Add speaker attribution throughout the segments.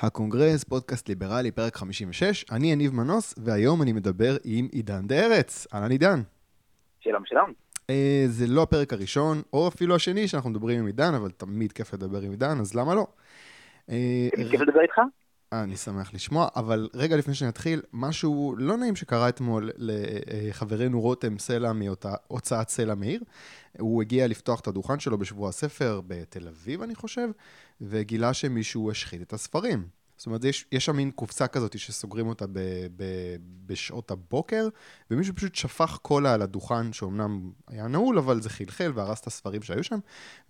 Speaker 1: הקונגרס, פודקאסט ליברלי, פרק 56. אני יניב מנוס, והיום אני מדבר עם עידן דה ארץ. אהלן עידן.
Speaker 2: שלום, שלום.
Speaker 1: אה, זה לא הפרק הראשון, או אפילו השני שאנחנו מדברים עם עידן, אבל תמיד כיף לדבר עם עידן, אז למה לא?
Speaker 2: אה, כיף לדבר איתך?
Speaker 1: אני שמח לשמוע, אבל רגע לפני שנתחיל, משהו לא נעים שקרה אתמול לחברנו רותם סלע מהוצאת סלע מאיר. הוא הגיע לפתוח את הדוכן שלו בשבוע הספר בתל אביב, אני חושב, וגילה שמישהו השחית את הספרים. זאת אומרת, יש, יש שם מין קופסה כזאת שסוגרים אותה ב, ב, בשעות הבוקר, ומישהו פשוט שפך קולה על הדוכן, שאומנם היה נעול, אבל זה חלחל והרס את הספרים שהיו שם.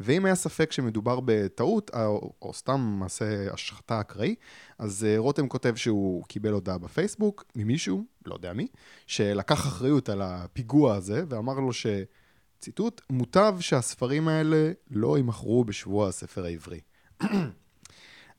Speaker 1: ואם היה ספק שמדובר בטעות, או, או סתם מעשה השחתה אקראי, אז uh, רותם כותב שהוא קיבל הודעה בפייסבוק ממישהו, לא יודע מי, שלקח אחריות על הפיגוע הזה, ואמר לו ש... ציטוט, מוטב שהספרים האלה לא יימכרו בשבוע הספר העברי.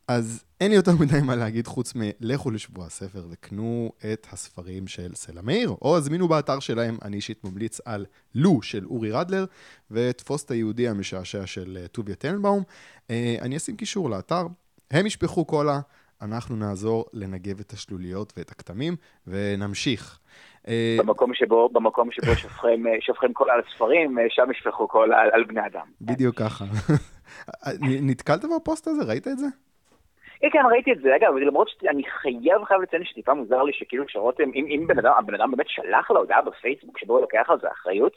Speaker 1: אז אין לי יותר מדי מה להגיד חוץ מלכו לשבוע הספר וקנו את הספרים של סלע מאיר, או הזמינו באתר שלהם, אני אישית ממליץ על לו של אורי רדלר, ותפוס את היהודי המשעשע של אה, טוביה טננבאום. אה, אני אשים קישור לאתר, הם ישפכו קולה, אנחנו נעזור לנגב את השלוליות ואת הכתמים, ונמשיך.
Speaker 2: אה, במקום שבו, במקום שבו שופכים, שופכים קולה על ספרים, שם ישפכו קולה על, על בני אדם.
Speaker 1: בדיוק ככה. נתקלת בפוסט הזה? ראית את זה?
Speaker 2: כן, כן, ראיתי את זה. אגב, למרות שאני חייב, חייב לציין שטיפה מוזר לי שכאילו שרותם, אם, אם בן אדם, הבן אדם באמת שלח לו הודעה בפייסבוק שבו הוא לוקח על זה אחריות,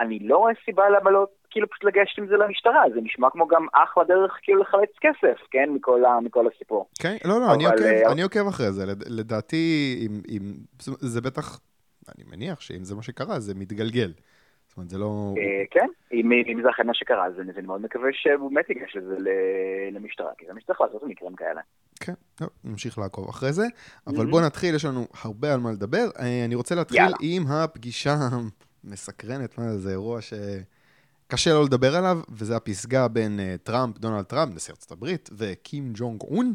Speaker 2: אני לא רואה סיבה למה לא כאילו פשוט לגשת עם זה למשטרה, זה נשמע כמו גם אחלה דרך כאילו לחלץ כסף, כן, מכל, ה, מכל הסיפור.
Speaker 1: כן, לא, לא, אבל, אני, עוקב, uh, אני עוקב אחרי זה, לדעתי, אם, אם, זה בטח, אני מניח שאם זה מה שקרה, זה מתגלגל. זאת אומרת, זה לא...
Speaker 2: אה, כן, אם זה אכן מה שקרה, אז אני מאוד מקווה שהוא באמת ייגש לזה למשטרה, כי זה מה שצריך לעשות במקרים כאלה.
Speaker 1: כן, טוב, נמשיך לעקוב אחרי זה, אבל בואו נתחיל, יש לנו הרבה על מה לדבר. אה, אני רוצה להתחיל עם הפגישה המסקרנת, מה זה, זה אירוע שקשה לא לדבר עליו, וזה הפסגה בין אה, טראמפ, דונלד טראמפ, נשיא ארצות הברית, וקים ג'ונג און.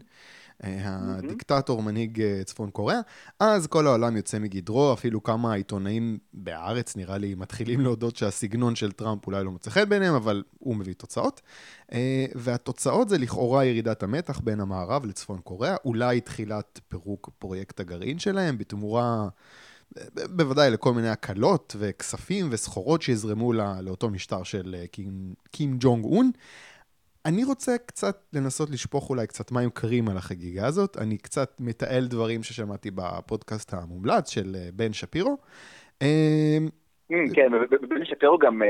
Speaker 1: הדיקטטור, מנהיג אה, צפון קוריאה. אז כל העולם יוצא מגדרו, אפילו כמה עיתונאים בארץ, נראה לי, מתחילים להודות שהסגנון של טראמפ אולי לא מוצא חן ביניהם, אבל הוא מביא תוצאות. אה, והתוצאות זה לכאורה ירידת המתח בין המערב לצפון קוריאה, אולי תחילת פירוק פרויקט הגרעין שלהם, בתמורה... אה, בוודאי לכל מיני הקלות וכספים וסחורות שיזרמו לאותו משטר של קים, קים ג'ונג און. אני רוצה קצת לנסות לשפוך אולי קצת מים קרים על החגיגה הזאת. אני קצת מתעל דברים ששמעתי בפודקאסט המומלץ של אה, בן שפירו.
Speaker 2: אמ, כן, ובן שפירו גם אה,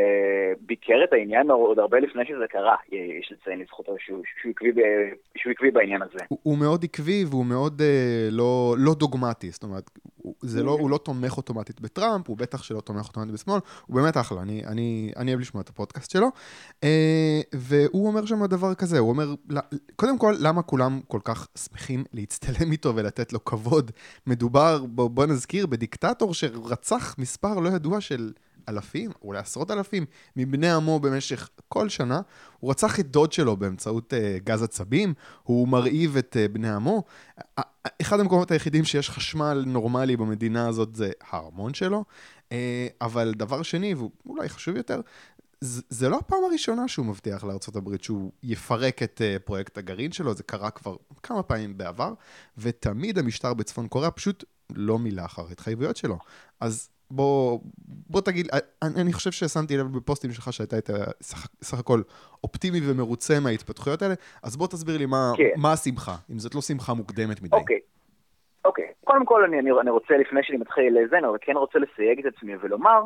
Speaker 2: ביקר את העניין עוד הרבה לפני שזה קרה, יש לציין לזכותו שהוא עקבי בעניין הזה.
Speaker 1: הוא מאוד עקבי והוא מאוד אה, לא, לא דוגמטי, זאת אומרת, לא, הוא לא תומך אוטומטית בטראמפ, הוא בטח שלא תומך אוטומטית בשמאל, הוא באמת אחלה, אני, אוהב לשמוע את הפודקאסט שלו. אה, והוא אומר שם דבר כזה, הוא אומר, קודם כל, למה כולם כל כך שמחים להצטלם איתו ולתת לו כבוד? מדובר, בוא נזכיר, בדיקטטור שרצח מספר לא ידוע של אלפים, אולי עשרות אלפים, מבני עמו במשך כל שנה. הוא רצח את דוד שלו באמצעות uh, גז עצבים, הוא מרעיב את uh, בני עמו. אחד המקומות היחידים שיש חשמל נורמלי במדינה הזאת זה הארמון שלו. Uh, אבל דבר שני, ואולי חשוב יותר, זה, זה לא הפעם הראשונה שהוא מבטיח לארה"ב שהוא יפרק את uh, פרויקט הגרעין שלו, זה קרה כבר כמה פעמים בעבר, ותמיד המשטר בצפון קוריאה פשוט לא מילא אחר התחייבויות שלו. אז בוא, בוא תגיד, אני, אני חושב ששמתי לב בפוסטים שלך שהייתה את סך, סך הכל אופטימי ומרוצה מההתפתחויות האלה, אז בוא תסביר לי מה, כן. מה השמחה, אם זאת לא שמחה מוקדמת מדי.
Speaker 2: אוקיי, אוקיי. קודם כל אני, אני, אני רוצה, לפני שאני מתחיל לזה, אני כן רוצה לסייג את עצמי ולומר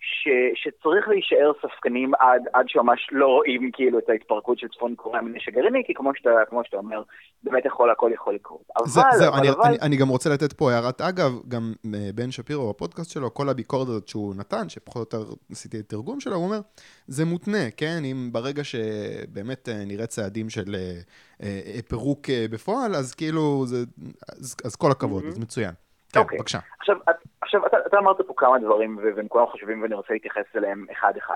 Speaker 2: ש, שצריך להישאר ספקנים עד, עד שממש לא רואים כאילו את ההתפרקות של צפון קוריאה מנשק גרעיני, כי כמו שאתה, כמו שאתה אומר, באמת יכול, הכל יכול לקרות. אבל,
Speaker 1: זה, זה, אבל, אני, אבל... אני, אני גם רוצה לתת פה הערת אגב, גם אה, בן שפירו בפודקאסט שלו, כל הביקורת הזאת שהוא נתן, שפחות או יותר עשיתי את תרגום שלו, הוא אומר, זה מותנה, כן? אם ברגע שבאמת אה, נראה צעדים של אה, פירוק בפועל, אז כאילו, זה, אז, אז כל הכבוד, mm-hmm. אז מצוין. כן, אוקיי. בבקשה.
Speaker 2: עכשיו, עכשיו אתה, אתה אמרת פה כמה דברים, והם כולם חשובים ואני רוצה להתייחס אליהם אחד-אחד.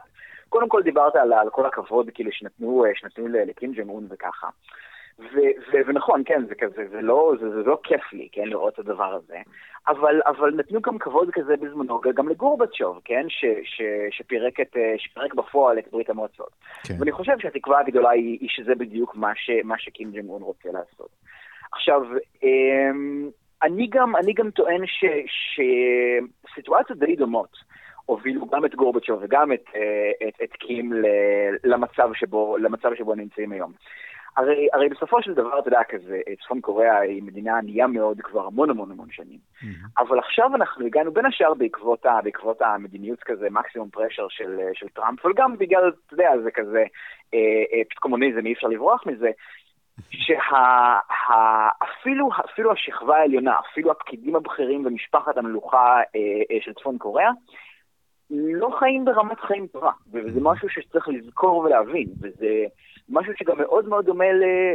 Speaker 2: קודם כל דיברת על, על כל הכבוד כאילו שנתנו, שנתנו לקים ג'מון וככה. ו, ו, ונכון, כן, זה כזה, זה לא, זה, זה לא כיף לי, כן, לראות את הדבר הזה, אבל, אבל נתנו גם כבוד כזה בזמנו גם לגורבצ'וב, כן, ש, ש, שפירק, את, שפירק בפועל את ברית המועצות. כן. ואני חושב שהתקווה הגדולה היא, היא שזה בדיוק מה, ש, מה שקים ג'מון רוצה לעשות. עכשיו, אמ, אני גם, אני גם טוען שסיטואציות די דומות הובילו גם את גורבצ'וב וגם את, אה, את, את קים למצב שבו, למצב שבו נמצאים היום. הרי, הרי בסופו של דבר, אתה יודע, כזה, צפון קוריאה היא מדינה ענייה מאוד כבר המון המון המון שנים. Mm-hmm. אבל עכשיו אנחנו הגענו, בין השאר בעקבות, ה, בעקבות המדיניות כזה, מקסימום פרשר של, של טראמפ, אבל גם בגלל, אתה יודע, זה כזה, אה, אה, קומוניזם, אי אפשר לברוח מזה, שאפילו שה, השכבה העליונה, אפילו הפקידים הבכירים ומשפחת המלוכה אה, אה, של צפון קוריאה, לא חיים ברמת חיים טובה, וזה משהו שצריך לזכור ולהבין, וזה משהו שגם מאוד מאוד דומה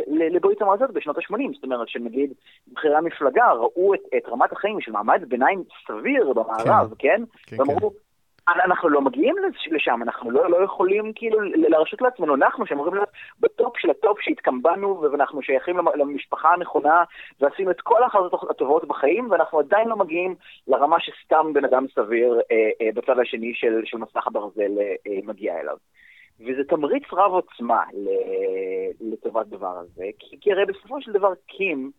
Speaker 2: לברית המועצות בשנות ה-80, זאת אומרת שנגיד בכירי המפלגה ראו את, את רמת החיים של מעמד ביניים סביר במערב, כן? כן? כן ואמרו, כן. אנחנו לא מגיעים לשם, אנחנו לא, לא יכולים כאילו להרשות לעצמנו, אנחנו שאמורים להיות בטופ של הטופ שהתקמבנו ואנחנו שייכים למשפחה הנכונה ועשינו את כל ההחלטות הטובות בחיים ואנחנו עדיין לא מגיעים לרמה שסתם בן אדם סביר אה, אה, בצד השני של, של מסך הברזל אה, אה, מגיע אליו. וזה תמריץ רב עוצמה לטובת דבר הזה, כי, כי הרי בסופו של דבר קים,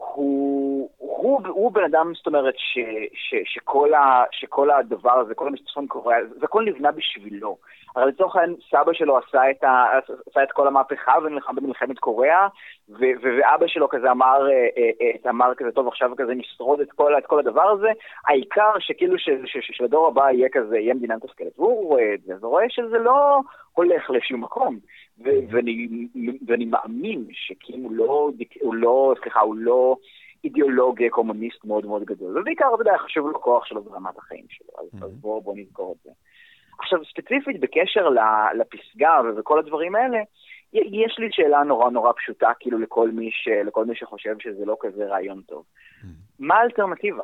Speaker 2: הוא, הוא, הוא בן אדם, זאת אומרת, ש, ש, שכל, ה, שכל הדבר הזה, כל המשתתפון קורה, זה הכל נבנה בשבילו. הרי לצורך העניין, סבא שלו עשה את, ה, עשה את כל המהפכה ונלחם במלחמת קוריאה, ו, ו, ואבא שלו כזה אמר, אה, אה, אה, אמר כזה, טוב, עכשיו כזה נשרוד את כל, את כל הדבר הזה, העיקר שכאילו שלדור הבא יהיה כזה, יהיה מדינה מתפקדת. והוא רואה את זה, ורואה שזה לא הולך לשום מקום. ואני, ואני מאמין שכאילו לא, הוא לא, סליחה, הוא לא אידיאולוג קומוניסט מאוד מאוד גדול. ובעיקר, אתה יודע, חשוב לו כוח שלו ברמת החיים שלו, אז, אז בואו בוא נזכור את זה. עכשיו, ספציפית בקשר לפסגה וכל הדברים האלה, יש לי שאלה נורא נורא פשוטה, כאילו לכל מי, ש, לכל מי שחושב שזה לא כזה רעיון טוב. מה האלטרנטיבה?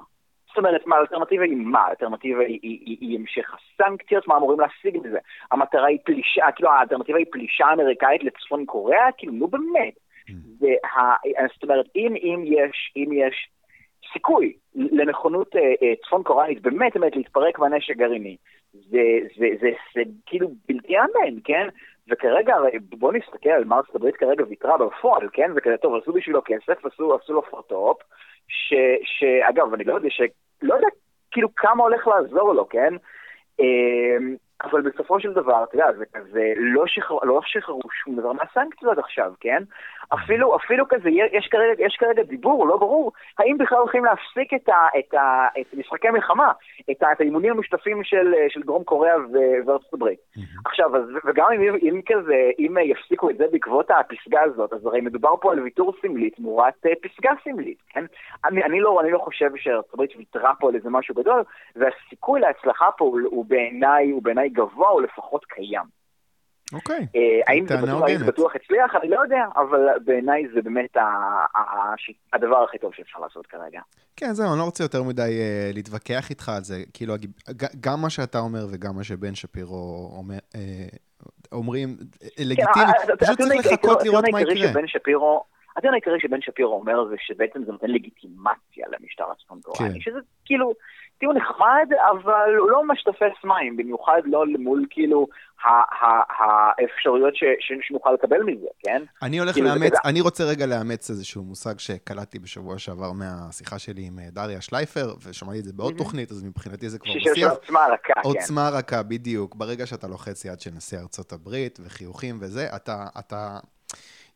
Speaker 2: זאת אומרת, מה האלטרנטיבה היא מה? האלטרנטיבה היא, היא, היא, היא המשך הסנקציות, מה אמורים להשיג בזה? המטרה היא פלישה, כאילו האלטרנטיבה היא פלישה אמריקאית לצפון קוריאה? כאילו, נו באמת. וה, זאת אומרת, אם, אם, יש, אם יש סיכוי לנכונות אה, אה, צפון קוריאנית באמת באמת להתפרק מהנשק גרעיני, זה, זה, זה, זה כאילו בלתי יאמן, כן? וכרגע, בוא נסתכל על מה ארצות הברית כרגע ויתרה בפועל, כן? וכזה, טוב, עשו בשבילו כסף, עשו, עשו לו פוטופ, שאגב, אני לא יודע, שלא יודע כאילו כמה הולך לעזור לו, כן? אבל בסופו של דבר, אתה יודע, זה כזה, לא, שחררו לא שחררו שום דבר מהסנקציות עכשיו, כן? אפילו, אפילו כזה, יש כרגע, יש כרגע דיבור, לא ברור, האם בכלל הולכים להפסיק את, ה, את, ה, את משחקי המלחמה, את, ה, את האימונים המשותפים של, של דרום קוריאה וארצות הברית. Mm-hmm. עכשיו, אז, וגם אם, אם כזה, אם יפסיקו את זה בעקבות הפסגה הזאת, אז הרי מדובר פה על ויתור סמלי תמורת uh, פסגה סמלית, כן? אני, אני, לא, אני לא חושב שארצות הברית ויתרה פה על איזה משהו גדול, והסיכוי להצלחה פה הוא, הוא בעיניי, בעיניי גבוה, או לפחות קיים.
Speaker 1: אוקיי,
Speaker 2: אה, האם זה בטוח, האם בטוח הצליח? אני לא יודע, אבל בעיניי זה באמת הדבר הכי טוב שאפשר לעשות כרגע.
Speaker 1: כן, זהו, אני לא רוצה יותר מדי אה, להתווכח איתך על זה. כאילו, גם מה שאתה אומר וגם מה שבן שפירו אומר, אה, אומרים, כן, לגיטימי, פשוט צריך לחכות לראות מה יקרה.
Speaker 2: הטיעון העיקרי שבן שפירו אומר זה שבעצם זה נותן לגיטימציה למשטר הצפון קוראני, כן. שזה כאילו טיעון נחמד, אבל הוא לא ממש תופס מים, במיוחד לא מול כאילו האפשרויות שנוכל לקבל מזה, כן?
Speaker 1: אני הולך כאילו לאמץ, אני רוצה רגע לאמץ איזשהו מושג שקלטתי בשבוע שעבר מהשיחה שלי עם אה, דריה שלייפר, ושמעתי את זה בעוד תוכנית, אז מבחינתי זה כבר
Speaker 2: בשיח. של עוצמה רכה, כן.
Speaker 1: עוצמה רכה, בדיוק. ברגע שאתה לוחץ יד של נשיא ארצות הברית, וחיוכים וזה, אתה, אתה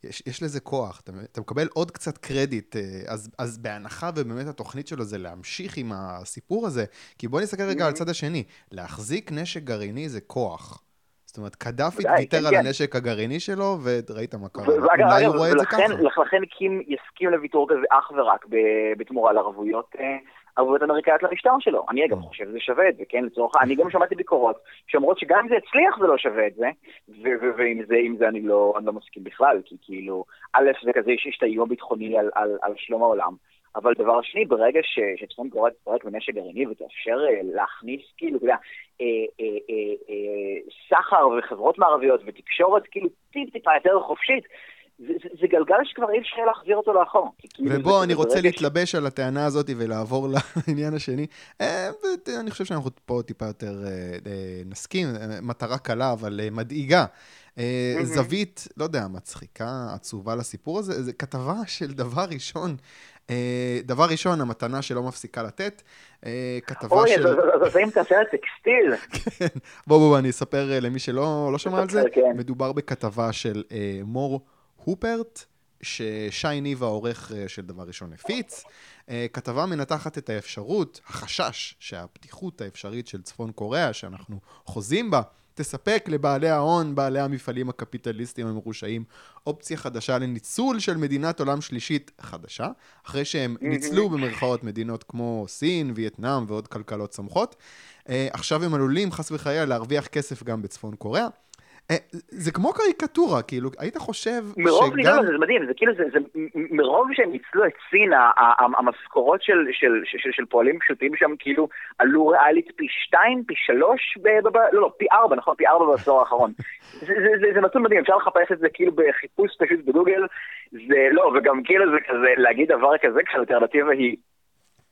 Speaker 1: יש, יש לזה כוח, אתה, אתה מקבל עוד קצת קרדיט, אה, אז, אז בהנחה ובאמת התוכנית שלו זה להמשיך עם הסיפור הזה, כי בוא נסתכל רגע על mm-hmm. הצד השני, להחזיק נשק גרעיני זה כוח. זאת אומרת, קדאפי ויתר כן, על כן. הנשק הגרעיני שלו, וראית מה קרה. אולי הוא רואה את זה ככה.
Speaker 2: לכן קים יסכים לוויתור כזה אך ורק בתמורה לערבויות אה, ערבויות אמריקאיות למשטר שלו. אני אגב חושב שזה שווה את זה, כן? לצורך, אני גם שמעתי ביקורות שאומרות שגם אם זה הצליח זה לא שווה את זה, ועם זה, זה אני לא, אני לא מסכים בכלל, כי כאילו, א', זה כזה שיש את האיום הביטחוני על, על, על שלום העולם. אבל דבר שני, ברגע שצפון קוריאה תתפרק בנשק גרעיני ותאפשר אה, להכניס, כאילו, אתה יודע, אה, אה, סחר וחברות מערביות ותקשורת, כאילו, טיפ-טיפה יותר חופשית, זה, זה, זה גלגל שכבר אי אפשר להחזיר אותו לאחור.
Speaker 1: כאילו ובוא, אני רוצה להתלבש ש... על הטענה הזאת ולעבור לעניין השני. אה, אני חושב שאנחנו פה טיפה יותר אה, נסכים, מטרה קלה, אבל מדאיגה. זווית, לא יודע, מצחיקה, עצובה לסיפור הזה, זה כתבה של דבר ראשון. דבר ראשון, המתנה שלא מפסיקה לתת. כתבה של...
Speaker 2: אוי, זה אם תעשה טקסטיל.
Speaker 1: כן, בוא, בוא, אני אספר למי שלא לא שמע על זה. כן. מדובר בכתבה של מור הופרט, ששי ניב העורך אה, של דבר ראשון הפיץ. אה, כתבה מנתחת את האפשרות, החשש שהפתיחות האפשרית של צפון קוריאה, שאנחנו חוזים בה, תספק לבעלי ההון, בעלי המפעלים הקפיטליסטיים המרושעים, אופציה חדשה לניצול של מדינת עולם שלישית חדשה, אחרי שהם ניצלו במרכאות מדינות כמו סין, וייטנאם ועוד כלכלות צומחות. אה, עכשיו הם עלולים, חס וחלילה, להרוויח כסף גם בצפון קוריאה. אה, זה כמו קריקטורה, כאילו, היית חושב
Speaker 2: שגם... מרוב ניסיון, זה מדהים, זה כאילו, זה, זה, מרוב שהם ניצלו את סין, המשכורות של, של, של, של, של פועלים פשוטים שם, כאילו, עלו ריאלית פי שתיים, פי שלוש, ב, ב, ב, לא, לא, פי ארבע, נכון, פי ארבע בעשור האחרון. זה, זה, זה, זה נתון מדהים, אפשר לחפש את זה כאילו בחיפוש פשוט בגוגל, זה לא, וגם כאילו זה כזה, להגיד דבר כזה כשהאלטרנטיבה היא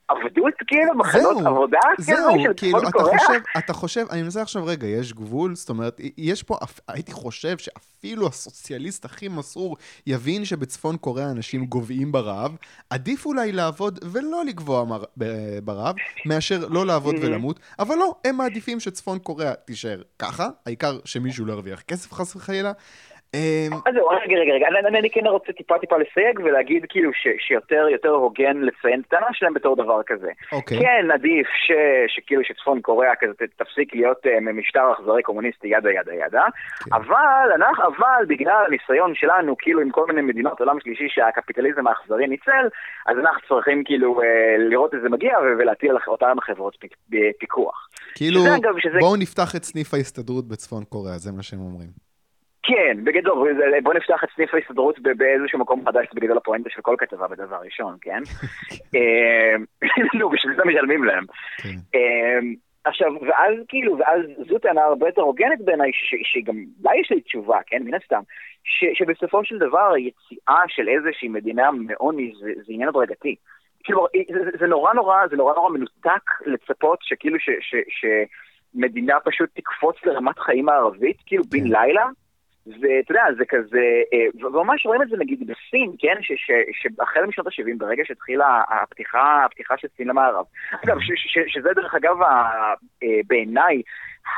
Speaker 2: עבדות כאילו, מחנות עבודה?
Speaker 1: זהו, כאילו, כאילו אתה חושב, אתה חושב, אני מנסה עכשיו רגע, יש גבול, זאת אומרת, יש פה, הייתי חושב שאפילו הסוציאליסט הכי מסור יבין שבצפון קוריאה אנשים גוועים ברעב, עדיף אולי לעבוד ולא לגבוה מר, ברעב, מאשר לא לעבוד mm-hmm. ולמות, אבל לא, הם מעדיפים שצפון קוריאה תישאר ככה, העיקר שמישהו לא ירוויח כסף חס וחלילה,
Speaker 2: אז זהו, רגע, רגע, רגע, אני כן רוצה טיפה טיפה לסייג ולהגיד כאילו שיותר יותר הוגן לציין את הטענה שלהם בתור דבר כזה.
Speaker 1: אוקיי.
Speaker 2: כן, עדיף שכאילו שצפון קוריאה כזה תפסיק להיות אה, משטר אכזרי קומוניסטי ידה ידה ידה, כן. אבל אנחנו, אבל בגלל הניסיון שלנו כאילו עם כל מיני מדינות עולם שלישי שהקפיטליזם האכזרי ניצל, אז אנחנו צריכים כאילו אה, לראות את זה מגיע ולהטיל על אותן החברות פיקוח.
Speaker 1: כאילו, בואו נפתח את סניף ההסתדרות בצפון קוריאה, זה מה שהם אומרים.
Speaker 2: כן, בגדול, בוא נפתח את סניף ההסתדרות באיזשהו מקום חדש, זה בגדול הפואנטה של כל כתבה בדבר ראשון, כן? אמ, נו, בשביל זה משלמים להם. כן. אמ, עכשיו, ואז כאילו, ואז זו טענה הרבה יותר הוגנת בעיניי, שגם לה יש לי תשובה, כן, מן הסתם, שבסופו של דבר היציאה של איזושהי מדינה מעוני זה, זה עניין הדרגתי. כאילו, זה, זה נורא נורא, זה נורא נורא מנותק לצפות שכאילו ש, ש, שמדינה פשוט תקפוץ לרמת חיים הערבית, כאילו בן כן. לילה. ואתה יודע, זה כזה, אה, וממש רואים את זה נגיד בסין, כן, שהחל משנות ה-70, ברגע שהתחילה הפתיחה, הפתיחה של סין למערב. אגב, שזה דרך אגב, אה, בעיניי,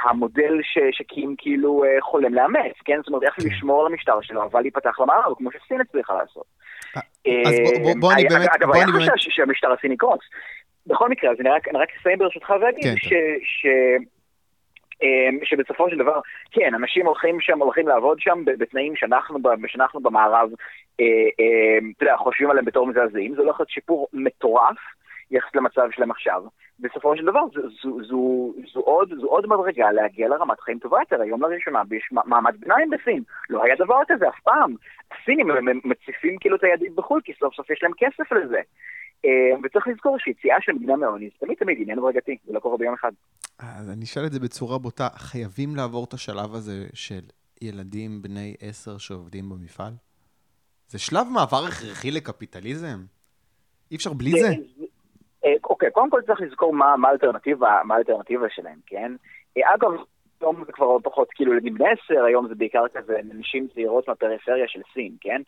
Speaker 2: המודל שקים כאילו אה, חולם לאמץ, כן? זאת אומרת, איך כן. לשמור על המשטר שלו, אבל להיפתח למערב, כמו שסין הצליחה לעשות.
Speaker 1: אז בוא אני באמת...
Speaker 2: אגב, היה חשש שהמשטר הסיני יקרוס. בכל מקרה, אז אני רק אסיים ברשותך ואגיד כן, ש... אמ, שבסופו של דבר, כן, אנשים הולכים שם, הולכים לעבוד שם בתנאים שאנחנו, שאנחנו במערב, אה, אמ, אתה יודע, חושבים עליהם בתור מזעזעים, זה הולך להיות שיפור מטורף יחס למצב שלהם עכשיו. בסופו של דבר זו, זו, זו, זו, עוד, זו עוד מדרגה להגיע לרמת חיים טובה יותר. היום לראשונה יש מעמד ביניים בסין. לא היה דבר כזה אף פעם. הסינים מציפים כאילו את הידיד בחו"ל, כי סוף סוף יש להם כסף לזה. אה, וצריך לזכור שיציאה של מדינה מעוני זה תמיד תמיד עניין הדרגתי, זה לא קורה ביום אחד.
Speaker 1: אז אני אשאל את זה בצורה בוטה, חייבים לעבור את השלב הזה של ילדים בני עשר שעובדים במפעל? זה שלב מעבר הכרחי לקפיטליזם? אי אפשר בלי זה?
Speaker 2: אה, אוקיי, קודם כל צריך לזכור מה האלטרנטיבה שלהם, כן? אה, אגב, היום זה כבר פחות כאילו ילדים בני עשר, היום זה בעיקר כזה נשים צעירות מהפריפריה של סין, כן?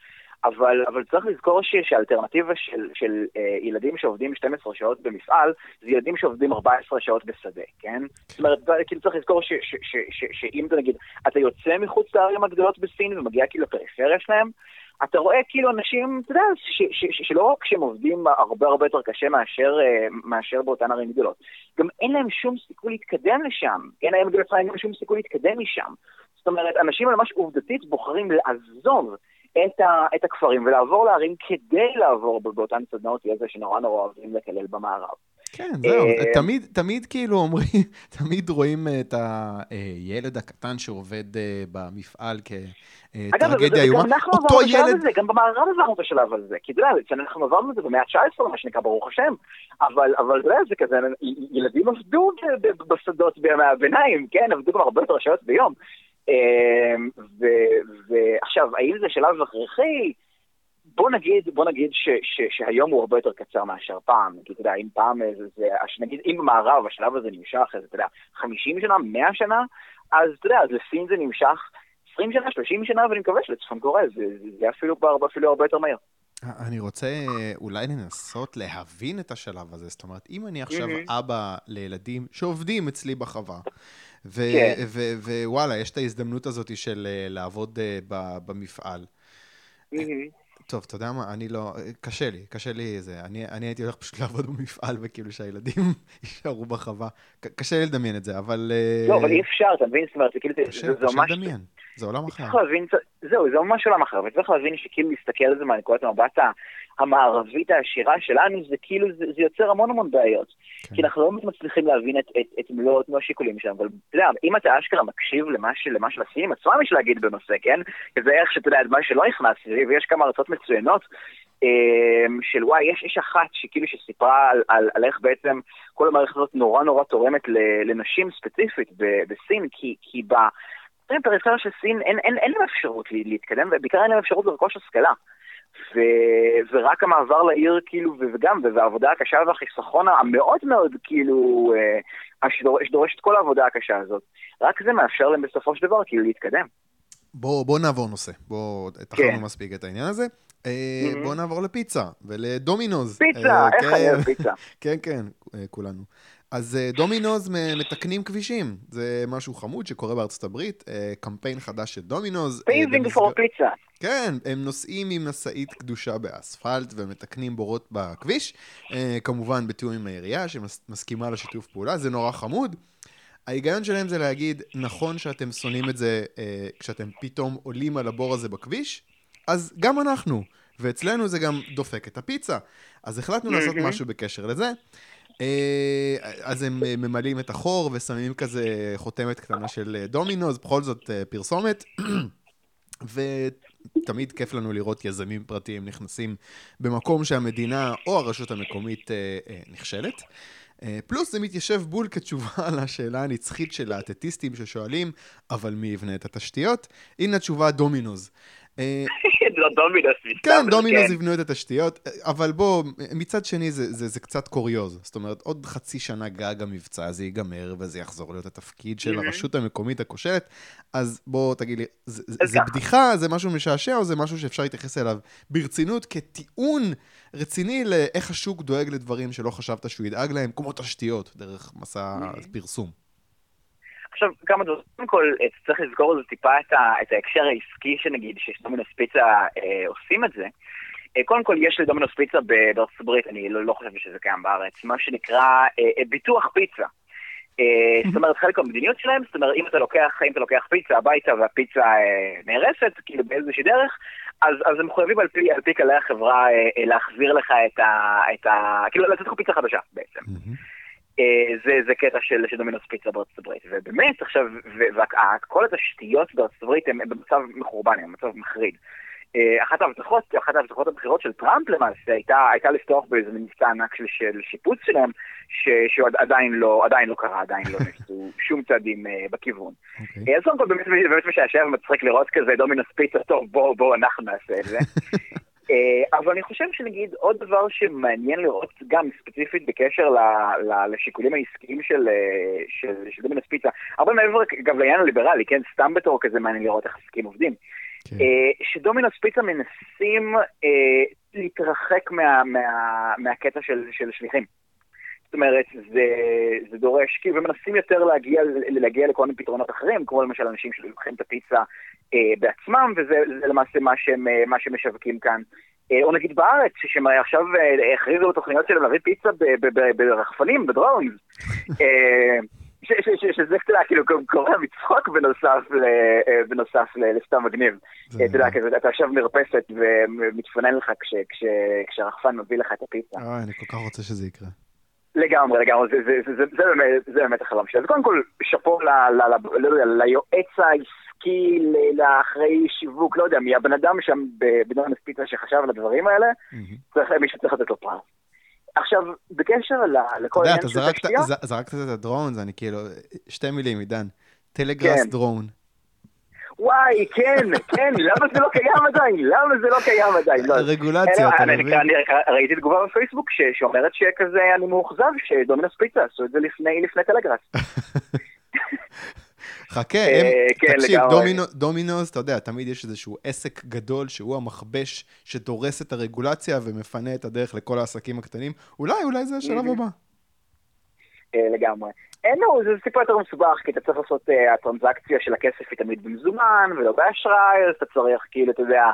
Speaker 2: אבל, אבל צריך לזכור ש, שהאלטרנטיבה של, של אה, ילדים שעובדים 12 שעות במפעל, זה ילדים שעובדים 14 שעות בשדה, כן? זאת אומרת, כאילו צריך לזכור שאם אתה נגיד, אתה יוצא מחוץ לערים הגדולות בסין ומגיע כאילו לפריפריה שלהם, אתה רואה כאילו אנשים, אתה יודע, שלא רק שהם עובדים הרבה הרבה יותר קשה מאשר, אה, מאשר באותן ערים גדולות, גם אין להם שום סיכוי להתקדם לשם, אין להם גם שום סיכוי להתקדם משם. זאת אומרת, אנשים ממש עובדתית בוחרים לעזוב את, ה, את הכפרים ולעבור לערים כדי לעבור באותן סדנאות יזע שנורא נורא אוהבים לקלל במערב.
Speaker 1: כן, זהו, אה, תמיד, תמיד כאילו אומרים, תמיד רואים את הילד הקטן שעובד אה, במפעל כטרגדיה איומה.
Speaker 2: אגב, אנחנו עברנו את השלב הזה, גם במערב עברנו את השלב הזה, כי אתה יודע, כשאנחנו עברנו את זה במאה ה-19, מה שנקרא, ברוך השם, אבל אתה יודע, זה כזה, ילדים עבדו בשדות בימי הביניים, כן, עבדו גם הרבה יותר שעות ביום. ועכשיו, האם זה שלב הכרחי? בוא נגיד, בוא נגיד ש, ש, שהיום הוא הרבה יותר קצר מאשר פעם. נגיד, אתה יודע, אם פעם זה, זה, נגיד, אם במערב השלב הזה נמשך, אז אתה יודע, 50 שנה, 100 שנה, אז אתה יודע, אז לסין זה נמשך 20 שנה, 30 שנה, ואני מקווה שלצפון קוריאה זה, זה, זה אפילו, אפילו הרבה יותר מהר.
Speaker 1: אני רוצה אולי לנסות להבין את השלב הזה. זאת אומרת, אם אני עכשיו mm-hmm. אבא לילדים שעובדים אצלי בחווה, כן. ווואלה, יש את ההזדמנות הזאת של אה, לעבוד במפעל. Mm-hmm. טוב, אתה יודע מה, אני לא, קשה לי, קשה לי זה. אני, אני הייתי הולך פשוט לעבוד במפעל וכאילו שהילדים יישארו בחווה. קשה לי לדמיין את זה, אבל...
Speaker 2: אה, לא, אבל אי אפשר, אתה מבין? זאת אומרת, זה כאילו,
Speaker 1: קשה, זה ממש... קשה לדמיין, זה עולם אחר.
Speaker 2: צריך להבין, זהו, זה ממש עולם אחר, וצריך להבין שכאילו להסתכל על זה מהנקודת המבט המערבית העשירה שלנו, זה כאילו, זה, זה יוצר המון המון בעיות. כן. כי אנחנו לא מצליחים להבין את, את, את מלוא השיקולים שלנו, אבל אתה יודע, אם אתה אשכרה מקשיב למה, למה שלסינים עצמם יש להגיד בנושא, כן? זה איך שאתה יודע, מה שלא נכנס ויש כמה ארצות מצוינות, אמ, של וואי, יש איש אחת שכאילו שסיפרה על, על, על איך בעצם כל המערכת הזאת נורא נורא תורמת לנשים ספציפית בסין, כי, כי ב... בפריפריה של סין אין, אין, אין להם אפשרות להתקדם, ובעיקר אין להם אפשרות לרכוש השכלה. ו, ורק המעבר לעיר, כאילו, וגם, והעבודה הקשה והחיסכון המאוד מאוד, כאילו, אה, שדורש את כל העבודה הקשה הזאת, רק זה מאפשר להם בסופו של דבר, כאילו, להתקדם.
Speaker 1: בוא, בוא נעבור נושא, בוא, תחלנו כן. מספיק את העניין הזה. Mm-hmm. בוא נעבור לפיצה ולדומינוז.
Speaker 2: פיצה, אה, איך כן, אני אוהב פיצה.
Speaker 1: כן, כן, אה, כולנו. אז אה, דומינוז מתקנים כבישים, זה משהו חמוד שקורה בארצות הברית, אה, קמפיין חדש של דומינוז.
Speaker 2: Paving for Pizza.
Speaker 1: כן, הם נוסעים עם משאית גדושה באספלט ומתקנים בורות בכביש, אה, כמובן בתיאום עם העירייה שמסכימה לשיתוף פעולה, זה נורא חמוד. ההיגיון שלהם זה להגיד, נכון שאתם שונאים את זה כשאתם פתאום עולים על הבור הזה בכביש, אז גם אנחנו, ואצלנו זה גם דופק את הפיצה. אז החלטנו לעשות משהו בקשר לזה. אה, אז הם אה, ממלאים את החור ושמים כזה חותמת קטנה של אה, דומינוז, בכל זאת פרסומת. ותמיד כיף לנו לראות יזמים פרטיים נכנסים במקום שהמדינה או הרשות המקומית נכשלת. פלוס זה מתיישב בול כתשובה לשאלה הנצחית של האתטיסטים ששואלים, אבל מי יבנה את התשתיות? הנה התשובה דומינוז.
Speaker 2: לא דומינוס,
Speaker 1: כן, דומינוס כן. יבנו את התשתיות, אבל בוא, מצד שני זה, קצת קוריוז. זאת אומרת, עוד חצי שנה גג המבצע הזה ייגמר, וזה יחזור להיות התפקיד של הרשות המקומית הכושלת, אז בוא תגיד לי, זה בדיחה, זה משהו משעשע, או זה משהו שאפשר להתייחס אליו ברצינות כטיעון רציני לאיך השוק דואג לדברים שלא חשבת שהוא ידאג להם, כמו תשתיות, דרך מסע פרסום?
Speaker 2: עכשיו, כמה דברים. קודם כל, אה, צריך לזכור לזה טיפה את, ה, את ההקשר העסקי שנגיד, שדומינוס פיצה אה, עושים את זה. אה, קודם כל, יש לדומינוס פיצה בארצות הברית, אני לא, לא חושב שזה קיים בארץ, מה שנקרא אה, אה ביטוח פיצה. אה, זאת אומרת, חלק מהמדיניות שלהם, זאת אומרת, אם אתה לוקח, אם אתה לוקח פיצה הביתה והפיצה נהרסת, כאילו באיזושהי דרך, אז, אז הם מחויבים על פי, על פי כללי החברה להחזיר לך את ה... את ה כאילו, לתת לך פיצה חדשה בעצם. אה, זה, זה קטע של, של דומינוס פיצה בארצות הברית. ובאמת, עכשיו, וכל התשתיות בארצות הברית הן במצב מחורבן, הן במצב מחריד. אה, אחת ההבטחות, אחת ההבטחות הבחירות של טראמפ למעשה הייתה, הייתה לפתוח באיזה מבצע ענק של, של שיפוץ שלהם, ש, שעדיין לא, עדיין לא קרה, עדיין לא נעשו שום צעדים uh, בכיוון. Okay. אוקיי. אז קודם כל באמת, באמת משעשע ומצחיק לראות כזה דומינוס פיצה, טוב בואו בוא, אנחנו נעשה את זה. אה, אבל אני חושב שנגיד עוד דבר שמעניין לראות גם ספציפית בקשר ל, ל, לשיקולים העסקיים של, אה, של, של דומינוס פיצה, הרבה מעבר גם לעניין הליברלי, כן, סתם בתור כזה מעניין לראות איך עסקים עובדים. כן. אה, שדומינוס פיצה מנסים להתרחק מה, מה, מהקטע של, של שליחים. זאת אומרת, זה, זה דורש, כאילו, ומנסים יותר להגיע, להגיע לכל מיני פתרונות אחרים, כמו למשל אנשים שלוקחים את הפיצה אה, בעצמם, וזה למעשה מה שהם, אה, מה שהם משווקים כאן. אה, או נגיד בארץ, שהם עכשיו אה, הכריזו בתוכניות שלהם להביא פיצה ברחפנים, בדרונס. אה, שזה קצת כאילו קורה מצחוק בנוסף, אה, בנוסף לסתם מגניב. אתה יודע, אתה עכשיו מרפסת ומתפנן לך כשהרחפן מביא לך את הפיצה.
Speaker 1: אוי, אני כל כך רוצה שזה יקרה.
Speaker 2: לגמרי, לגמרי, זה, זה, זה, זה, זה, באמת, זה באמת החלום שלי. אז קודם כל, שאפו ל, ל, ל, ל, ל, ליועץ העסקי, לאחראי שיווק, לא יודע מי, הבן אדם שם בדונלד פיצה שחשב על הדברים האלה. צריך, מישהו צריך לתת לו פרס. עכשיו, בקשר לכל
Speaker 1: העניין של תשתיות... אתה יודע, אתה זרקת את הדרון, זה אני כאילו, שתי מילים, עידן. טלגראס כן. דרון.
Speaker 2: וואי, כן, כן, למה זה לא קיים עדיין? למה זה לא קיים עדיין? לא.
Speaker 1: רגולציה, אתה מבין?
Speaker 2: אני ראיתי תגובה בפייסבוק שאומרת שכזה אני מאוכזב שדומינוס פיצה עשו את זה לפני טלגראס.
Speaker 1: חכה, הם, כן, תקשיב, דומינוס, אתה יודע, תמיד יש איזשהו עסק גדול שהוא המכבש שדורס את הרגולציה ומפנה את הדרך לכל העסקים הקטנים. אולי, אולי זה השלב הבא.
Speaker 2: לגמרי. אין לו, זה סיפור יותר מסובך, כי אתה צריך לעשות, uh, הטרנזקציה של הכסף היא תמיד במזומן ולא באשראי, אז אתה צריך כאילו, אתה יודע,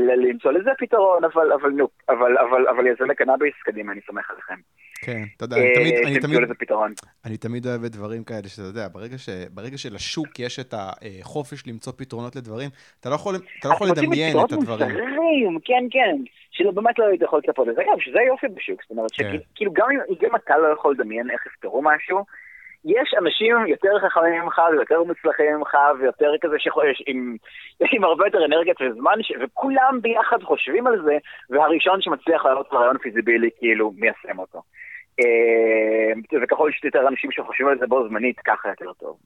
Speaker 2: למצוא לזה פתרון, אבל, אבל נו, אבל, אבל, אבל יזמי קנאביס, קדימה, אני סומך עליכם.
Speaker 1: כן, אתה יודע, אני תמיד, אני תמיד, אני תמיד אוהב את דברים כאלה, שאתה יודע, ברגע, ש, ברגע שלשוק יש את החופש למצוא פתרונות לדברים, אתה לא יכול, אתה לא יכול לדמיין את הדברים.
Speaker 2: מוצרים, כן, כן, שלא באמת לא היית יכול לצפות לזה, אגב, שזה יופי בשוק, זאת אומרת, כן. שכאילו גם אם אתה לא יכול לדמיין איך יפתרו משהו, יש אנשים יותר חכמים ממך ויותר מוצלחים ממך ויותר כזה שחושש עם, עם הרבה יותר אנרגיית וזמן ש... וכולם ביחד חושבים על זה והראשון שמצליח לעלות רעיון פיזיבילי כאילו מיישם אותו. אה, וככל שיש יותר אנשים שחושבים על זה בו זמנית ככה יותר טוב.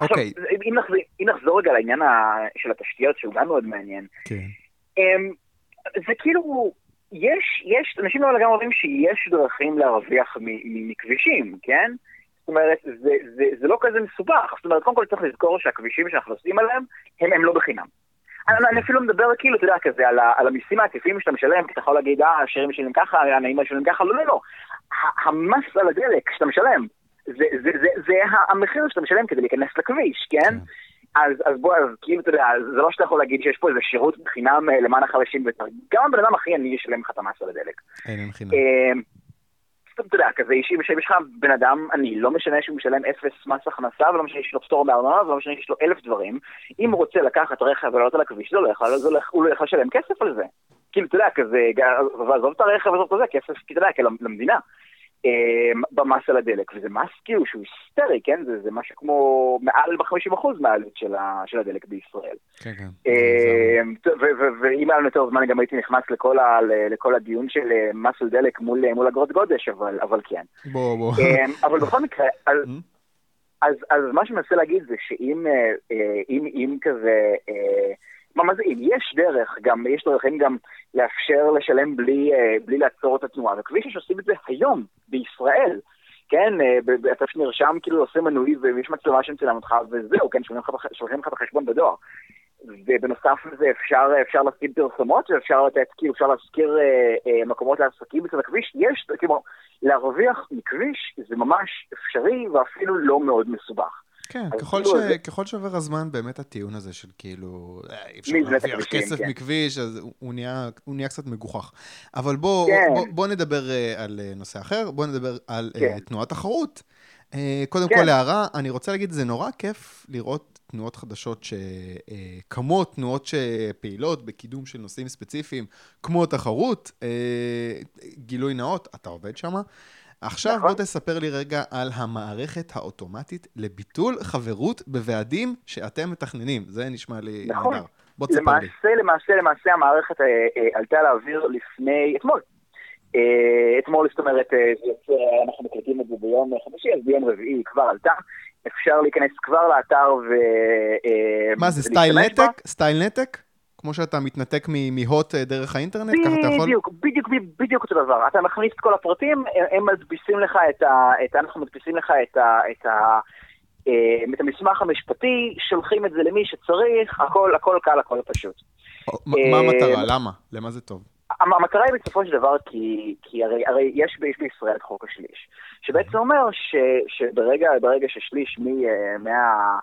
Speaker 2: אוקיי. עכשיו, אם נחזור, אם נחזור רגע לעניין של התשתיות שהוא גם מאוד מעניין. כן. אמ, זה כאילו, יש, יש, אנשים לא לגמרי אומרים שיש דרכים להרוויח מכבישים, כן? זאת אומרת, זה, זה, זה לא כזה מסובך. זאת אומרת, קודם כל צריך לזכור שהכבישים שאנחנו נוסעים עליהם, הם, הם לא בחינם. אני, אני אפילו מדבר כאילו, אתה יודע, כזה, על, על המיסים העקיפים שאתה משלם, כי אתה יכול להגיד, אה, השירים משלמים ככה, הנעים משלמים ככה, לא, לא, לא. המס על הדלק שאתה משלם, זה, זה, זה, זה, המחיר שאתה משלם כדי להיכנס לכביש, כן? אז, אז בוא, אז כאילו, אתה יודע, זה לא שאתה יכול להגיד שיש פה איזה שירות בחינם אה, למען החלשים ביותר. גם הבן אדם הכי עני ישלם לך את המס על הדלק.
Speaker 1: אין, אין חינם.
Speaker 2: אתה יודע, כזה אישי, יש לך בן אדם עני, לא משנה שהוא משלם אפס מס הכנסה, ולא משנה שיש לו פטור מארנונה, ולא משנה שיש לו אלף דברים, אם הוא רוצה לקחת רכב ולעלות על הכביש, לא יכול, הוא לא יכול לשלם כסף על זה. כאילו, אתה יודע, כזה, ועזוב את הרכב, ועזוב את זה, כסף, כי אתה יודע, למדינה. אמ, במס על הדלק, וזה מס כאילו שהוא היסטרי, כן? זה, זה משהו כמו מעל ב-50% מהעלות של, של הדלק בישראל.
Speaker 1: כן, כן.
Speaker 2: אמ, ואם היה לנו יותר זמן, גם הייתי נכנס לכל, ה, לכל הדיון של אה, מס על דלק מול, מול אגרות גודש, אבל, אבל כן.
Speaker 1: בוא, בוא.
Speaker 2: אמ, אבל בכל מקרה, אז, mm-hmm. אז, אז מה שאני מנסה להגיד זה שאם אה, אה, אם, אם כזה... מה, מה זה אם? יש דרך, גם, יש דרכים גם לאפשר לשלם בלי, אה, בלי לעצור את התנועה, וכפי שעושים את זה היום, בישראל, כן, אה, אתה שנרשם כאילו עושה מנוי ויש מצלמה שמצלם אותך וזהו, כן, שולחים לך את החשבון בדואר. ובנוסף לזה אפשר, אפשר לשים פרסומות ואפשר לתת, כאילו אפשר להזכיר אה, אה, מקומות לעסקים בצד הכביש, יש, כאילו, להרוויח מכביש זה ממש אפשרי ואפילו לא מאוד מסובך.
Speaker 1: כן, ככל, כאילו ש... זה... ככל שעובר הזמן, באמת הטיעון הזה של כאילו, אה, אי אפשר להרוויח כסף כן. מכביש, אז הוא נהיה, הוא נהיה קצת מגוחך. אבל בוא, כן. בוא, בוא נדבר uh, על uh, נושא אחר, בוא נדבר על כן. תנועת תחרות. קודם כן. כל, הערה, אני רוצה להגיד, זה נורא כיף לראות תנועות חדשות שקמות, תנועות שפעילות בקידום של נושאים ספציפיים, כמו תחרות. גילוי נאות, אתה עובד שם. עכשיו נכון. בוא תספר לי רגע על המערכת האוטומטית לביטול חברות בוועדים שאתם מתכננים. זה נשמע לי נכון. נהדר. בוא תספר
Speaker 2: למעשה,
Speaker 1: לי.
Speaker 2: למעשה, למעשה המערכת אה, אה, עלתה לאוויר לפני, אתמול. אה, אתמול, זאת אומרת, אה, אנחנו מקליטים את זה ביום חמישי, אז ביום רביעי כבר עלתה. אפשר להיכנס כבר לאתר ו...
Speaker 1: אה, מה זה, סטייל נתק? סטייל נתק? כמו שאתה מתנתק מהוט אה, דרך האינטרנט, ככה אתה יכול?
Speaker 2: בדיוק, בדיוק, בדיוק אותו דבר. אתה מכניס את כל הפרטים, הם מדפיסים לך את ה... את, אנחנו מדפיסים לך את ה... את ה אה, את המסמך המשפטי, שולחים את זה למי שצריך, הכל, הכל קל, הכל פשוט.
Speaker 1: מה אה, המטרה? למה? למה זה טוב?
Speaker 2: המטרה היא בסופו של דבר כי, כי הרי, הרי יש, יש בישראל את חוק השליש, שבעצם אומר ש, שברגע ששליש מ, מה...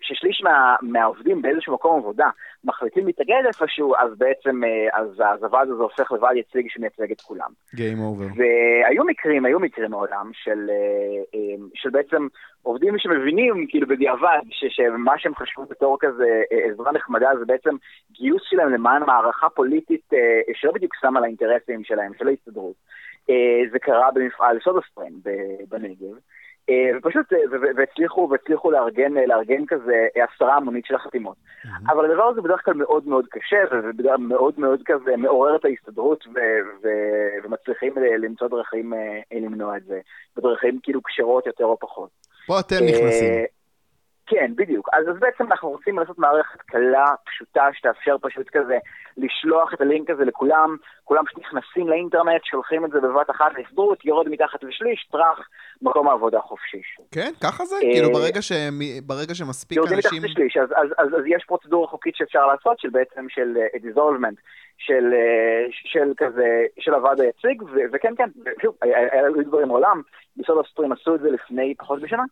Speaker 2: כששליש מה, מהעובדים באיזשהו מקום עבודה מחליטים להתאגד איפשהו, אז בעצם, אה, אז, אז הוועד הזה הופך לוועד יציג שמייצג את כולם.
Speaker 1: Game over.
Speaker 2: והיו מקרים, היו מקרים מעולם של, אה, אה, של בעצם עובדים שמבינים, כאילו בדיעבד, שמה שהם חשבו בתור כזה עזרה נחמדה זה בעצם גיוס שלהם למען מערכה פוליטית שלא בדיוק שמה על האינטרסים שלהם, של ההסתדרות. זה קרה במפעל סודוסטרים בנגב. אה, ופשוט, אה, והצליחו, והצליחו לארגן, אה, לארגן כזה הסרה המונית של החתימות. Mm-hmm. אבל הדבר הזה בדרך כלל מאוד מאוד קשה, ובדרך כלל מאוד מאוד כזה מעורר את ההסתדרות, ומצליחים למצוא דרכים למנוע את זה, בדרכים כאילו כשרות יותר או פחות.
Speaker 1: פה אתם נכנסים.
Speaker 2: כן, בדיוק. אז, אז בעצם אנחנו רוצים לעשות מערכת קלה, פשוטה, שתאפשר פשוט כזה לשלוח את הלינק הזה לכולם, כולם פשוט נכנסים לאינטרנט, שולחים את זה בבת אחת להסתדרות, יורד מתחת לשליש, טראח, מקום העבודה חופשי.
Speaker 1: כן, ככה זה? כאילו ברגע, ש... ברגע שמספיק
Speaker 2: יורדים
Speaker 1: אנשים...
Speaker 2: מתחת לשליש, אז, אז, אז, אז יש פרוצדורה חוקית שאפשר לעשות, של בעצם של uh, dissolvement, של, uh, של כזה, של הוועד היציג, ו- וכן, כן, שוב, היו דברים מעולם, בסוד הסטרים עשו את זה לפני פחות משנה.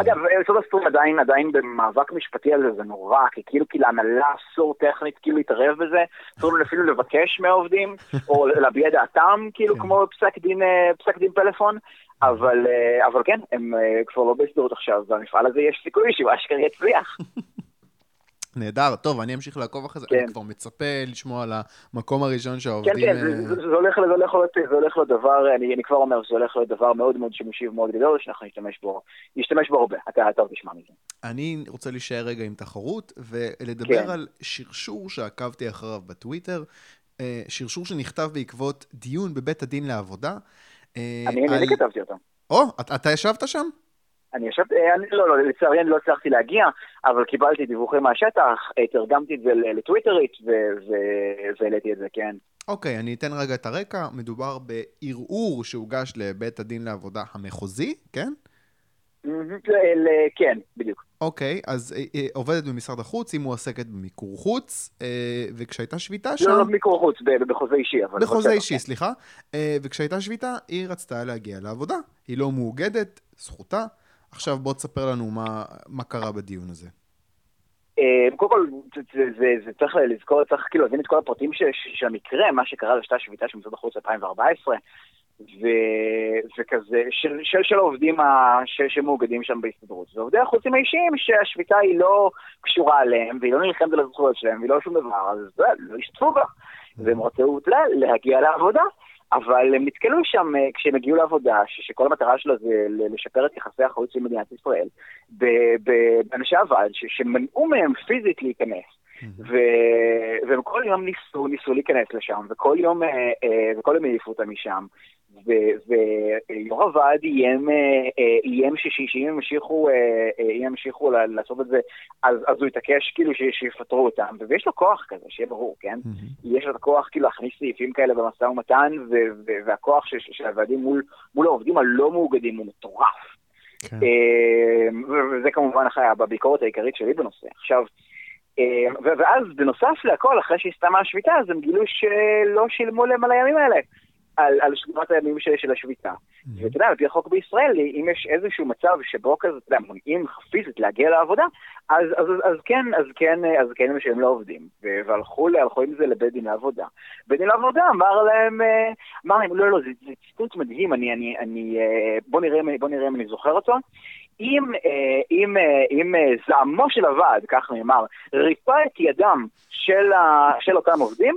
Speaker 2: אגב, סוד הסטרים עדיין, עדיין במאבק משפטי על זה, זה נורא, כי כאילו, כי להנהלה אסור טכנית כאילו להתערב בזה, אסור אפילו לבקש מהעובדים, או להביע דעתם, כאילו,
Speaker 1: כן.
Speaker 2: כמו פסק דין, אה, פסק דין פלאפון, אבל, אה, אבל כן, הם אה, כבר לא בהסתדרות עכשיו, והמפעל הזה יש סיכוי שהוא אשכרה יצליח.
Speaker 1: נהדר, טוב, אני אמשיך לעקוב אחרי זה,
Speaker 2: כן.
Speaker 1: אני כבר מצפה לשמוע על המקום הראשון
Speaker 2: כן,
Speaker 1: שהעובדים...
Speaker 2: כן,
Speaker 1: אה,
Speaker 2: זה- זה זה הולך זה הולך זה הולך להיות דבר, אני אני כבר אומר, זה הולך להיות דבר מאוד מאוד שימושי ומאוד גדול, שאנחנו נשתמש בו, נשתמש בו הרבה, אתה עוד תשמע מזה.
Speaker 1: אני רוצה להישאר רגע עם תחרות, ולדבר
Speaker 2: כן.
Speaker 1: על שרשור שעקבתי אחריו בטוויטר, אה, שרשור שנכתב בעקבות דיון בבית הדין לעבודה. אה,
Speaker 2: אני אני
Speaker 1: על-
Speaker 2: כתבתי אותו.
Speaker 1: או, אתה- אתה ישבת שם?
Speaker 2: אני ישבתי, אני, לא, לא, לצערי אני לא הצלחתי להגיע, אבל קיבלתי דיווחים מהשטח, תרגמתי את זה לטוויטרית והעליתי את זה, כן.
Speaker 1: אוקיי, אני אתן רגע את הרקע. מדובר בערעור שהוגש לבית הדין לעבודה המחוזי, כן?
Speaker 2: כן, בדיוק.
Speaker 1: אוקיי, אז אה, אה, עובדת במשרד החוץ, היא מועסקת במיקור חוץ, אה, וכשהייתה שביתה שם...
Speaker 2: לא, לא במיקור חוץ, בחוזה אישי, אבל...
Speaker 1: בחוזה אישי. סליחה. וכשהייתה שביתה, היא רצתה להגיע לעבודה. היא לא מאוגדת, זכותה. עכשיו בוא תספר לנו מה, מה קרה בדיון הזה.
Speaker 2: אה, קודם כל, זה- זה- זה- זה צריך לזכור, צריך כאילו להבין את כל הפרטים ש- ש- של המקרה, מה שקרה לשתה שביתה של משרד החוץ 2014, ו- וכזה, של, של, של העובדים ה- שמאוגדים שם בהסתדרות. ועובדי החוצים האישיים שהשביתה היא לא קשורה עליהם, והיא לא נלחמת על הזכויות שלהם, והיא לא שום דבר, אז זה, לא השתתפו בה. והם רצו לה- להגיע לעבודה. אבל הם נתקלו שם אה, כשהם הגיעו לעבודה, ש- שכל המטרה שלה זה לשפר את יחסי החוץ עם מדינת ישראל, באנשי הוועד ש- שמנעו מהם פיזית להיכנס. ו- והם כל יום ניסו, ניסו להיכנס לשם, וכל יום, אה, אה, וכל יום העיפו אותם משם. ויו"ר הוועד איים, אה, אה, איים שאם הם ימשיכו, אה, אם ימשיכו לעשות את זה, אז, אז הוא יתעקש כאילו שיפטרו אותם. ויש לו כוח כזה, שיהיה ברור, כן? יש לו את הכוח כאילו להכניס סעיפים כאלה במשא ומתן, והכוח של הוועדים מול, מול העובדים הלא מאוגדים הוא מטורף.
Speaker 1: כן.
Speaker 2: ו- וזה כמובן הביקורת העיקרית שלי בנושא. עכשיו, ו- ואז בנוסף להכל, אחרי שהסתיימה השביתה, אז הם גילו שלא שילמו להם על הימים האלה, על, על שמירת הימים של, של השביתה. ואתה יודע, על פי החוק בישראל, אם יש איזשהו מצב שבו כזה, אתה יודע, מונעים פיזית להגיע לעבודה, אז, אז, אז, אז כן, אז כן, אז כן משלמים לעובדים. ו- והלכו הלכו עם זה לבית דין לעבודה. בית דין לעבודה אמר להם, אה, אמר להם, לא, לא, זה, זה ציטוט מדהים, אני, אני, אני, אה, בוא נראה, בוא נראה אם אני זוכר אותו. אם, אה, אם, אם זעמו של הוועד, כך נאמר, ריפא את ידם של, ה, של אותם עובדים,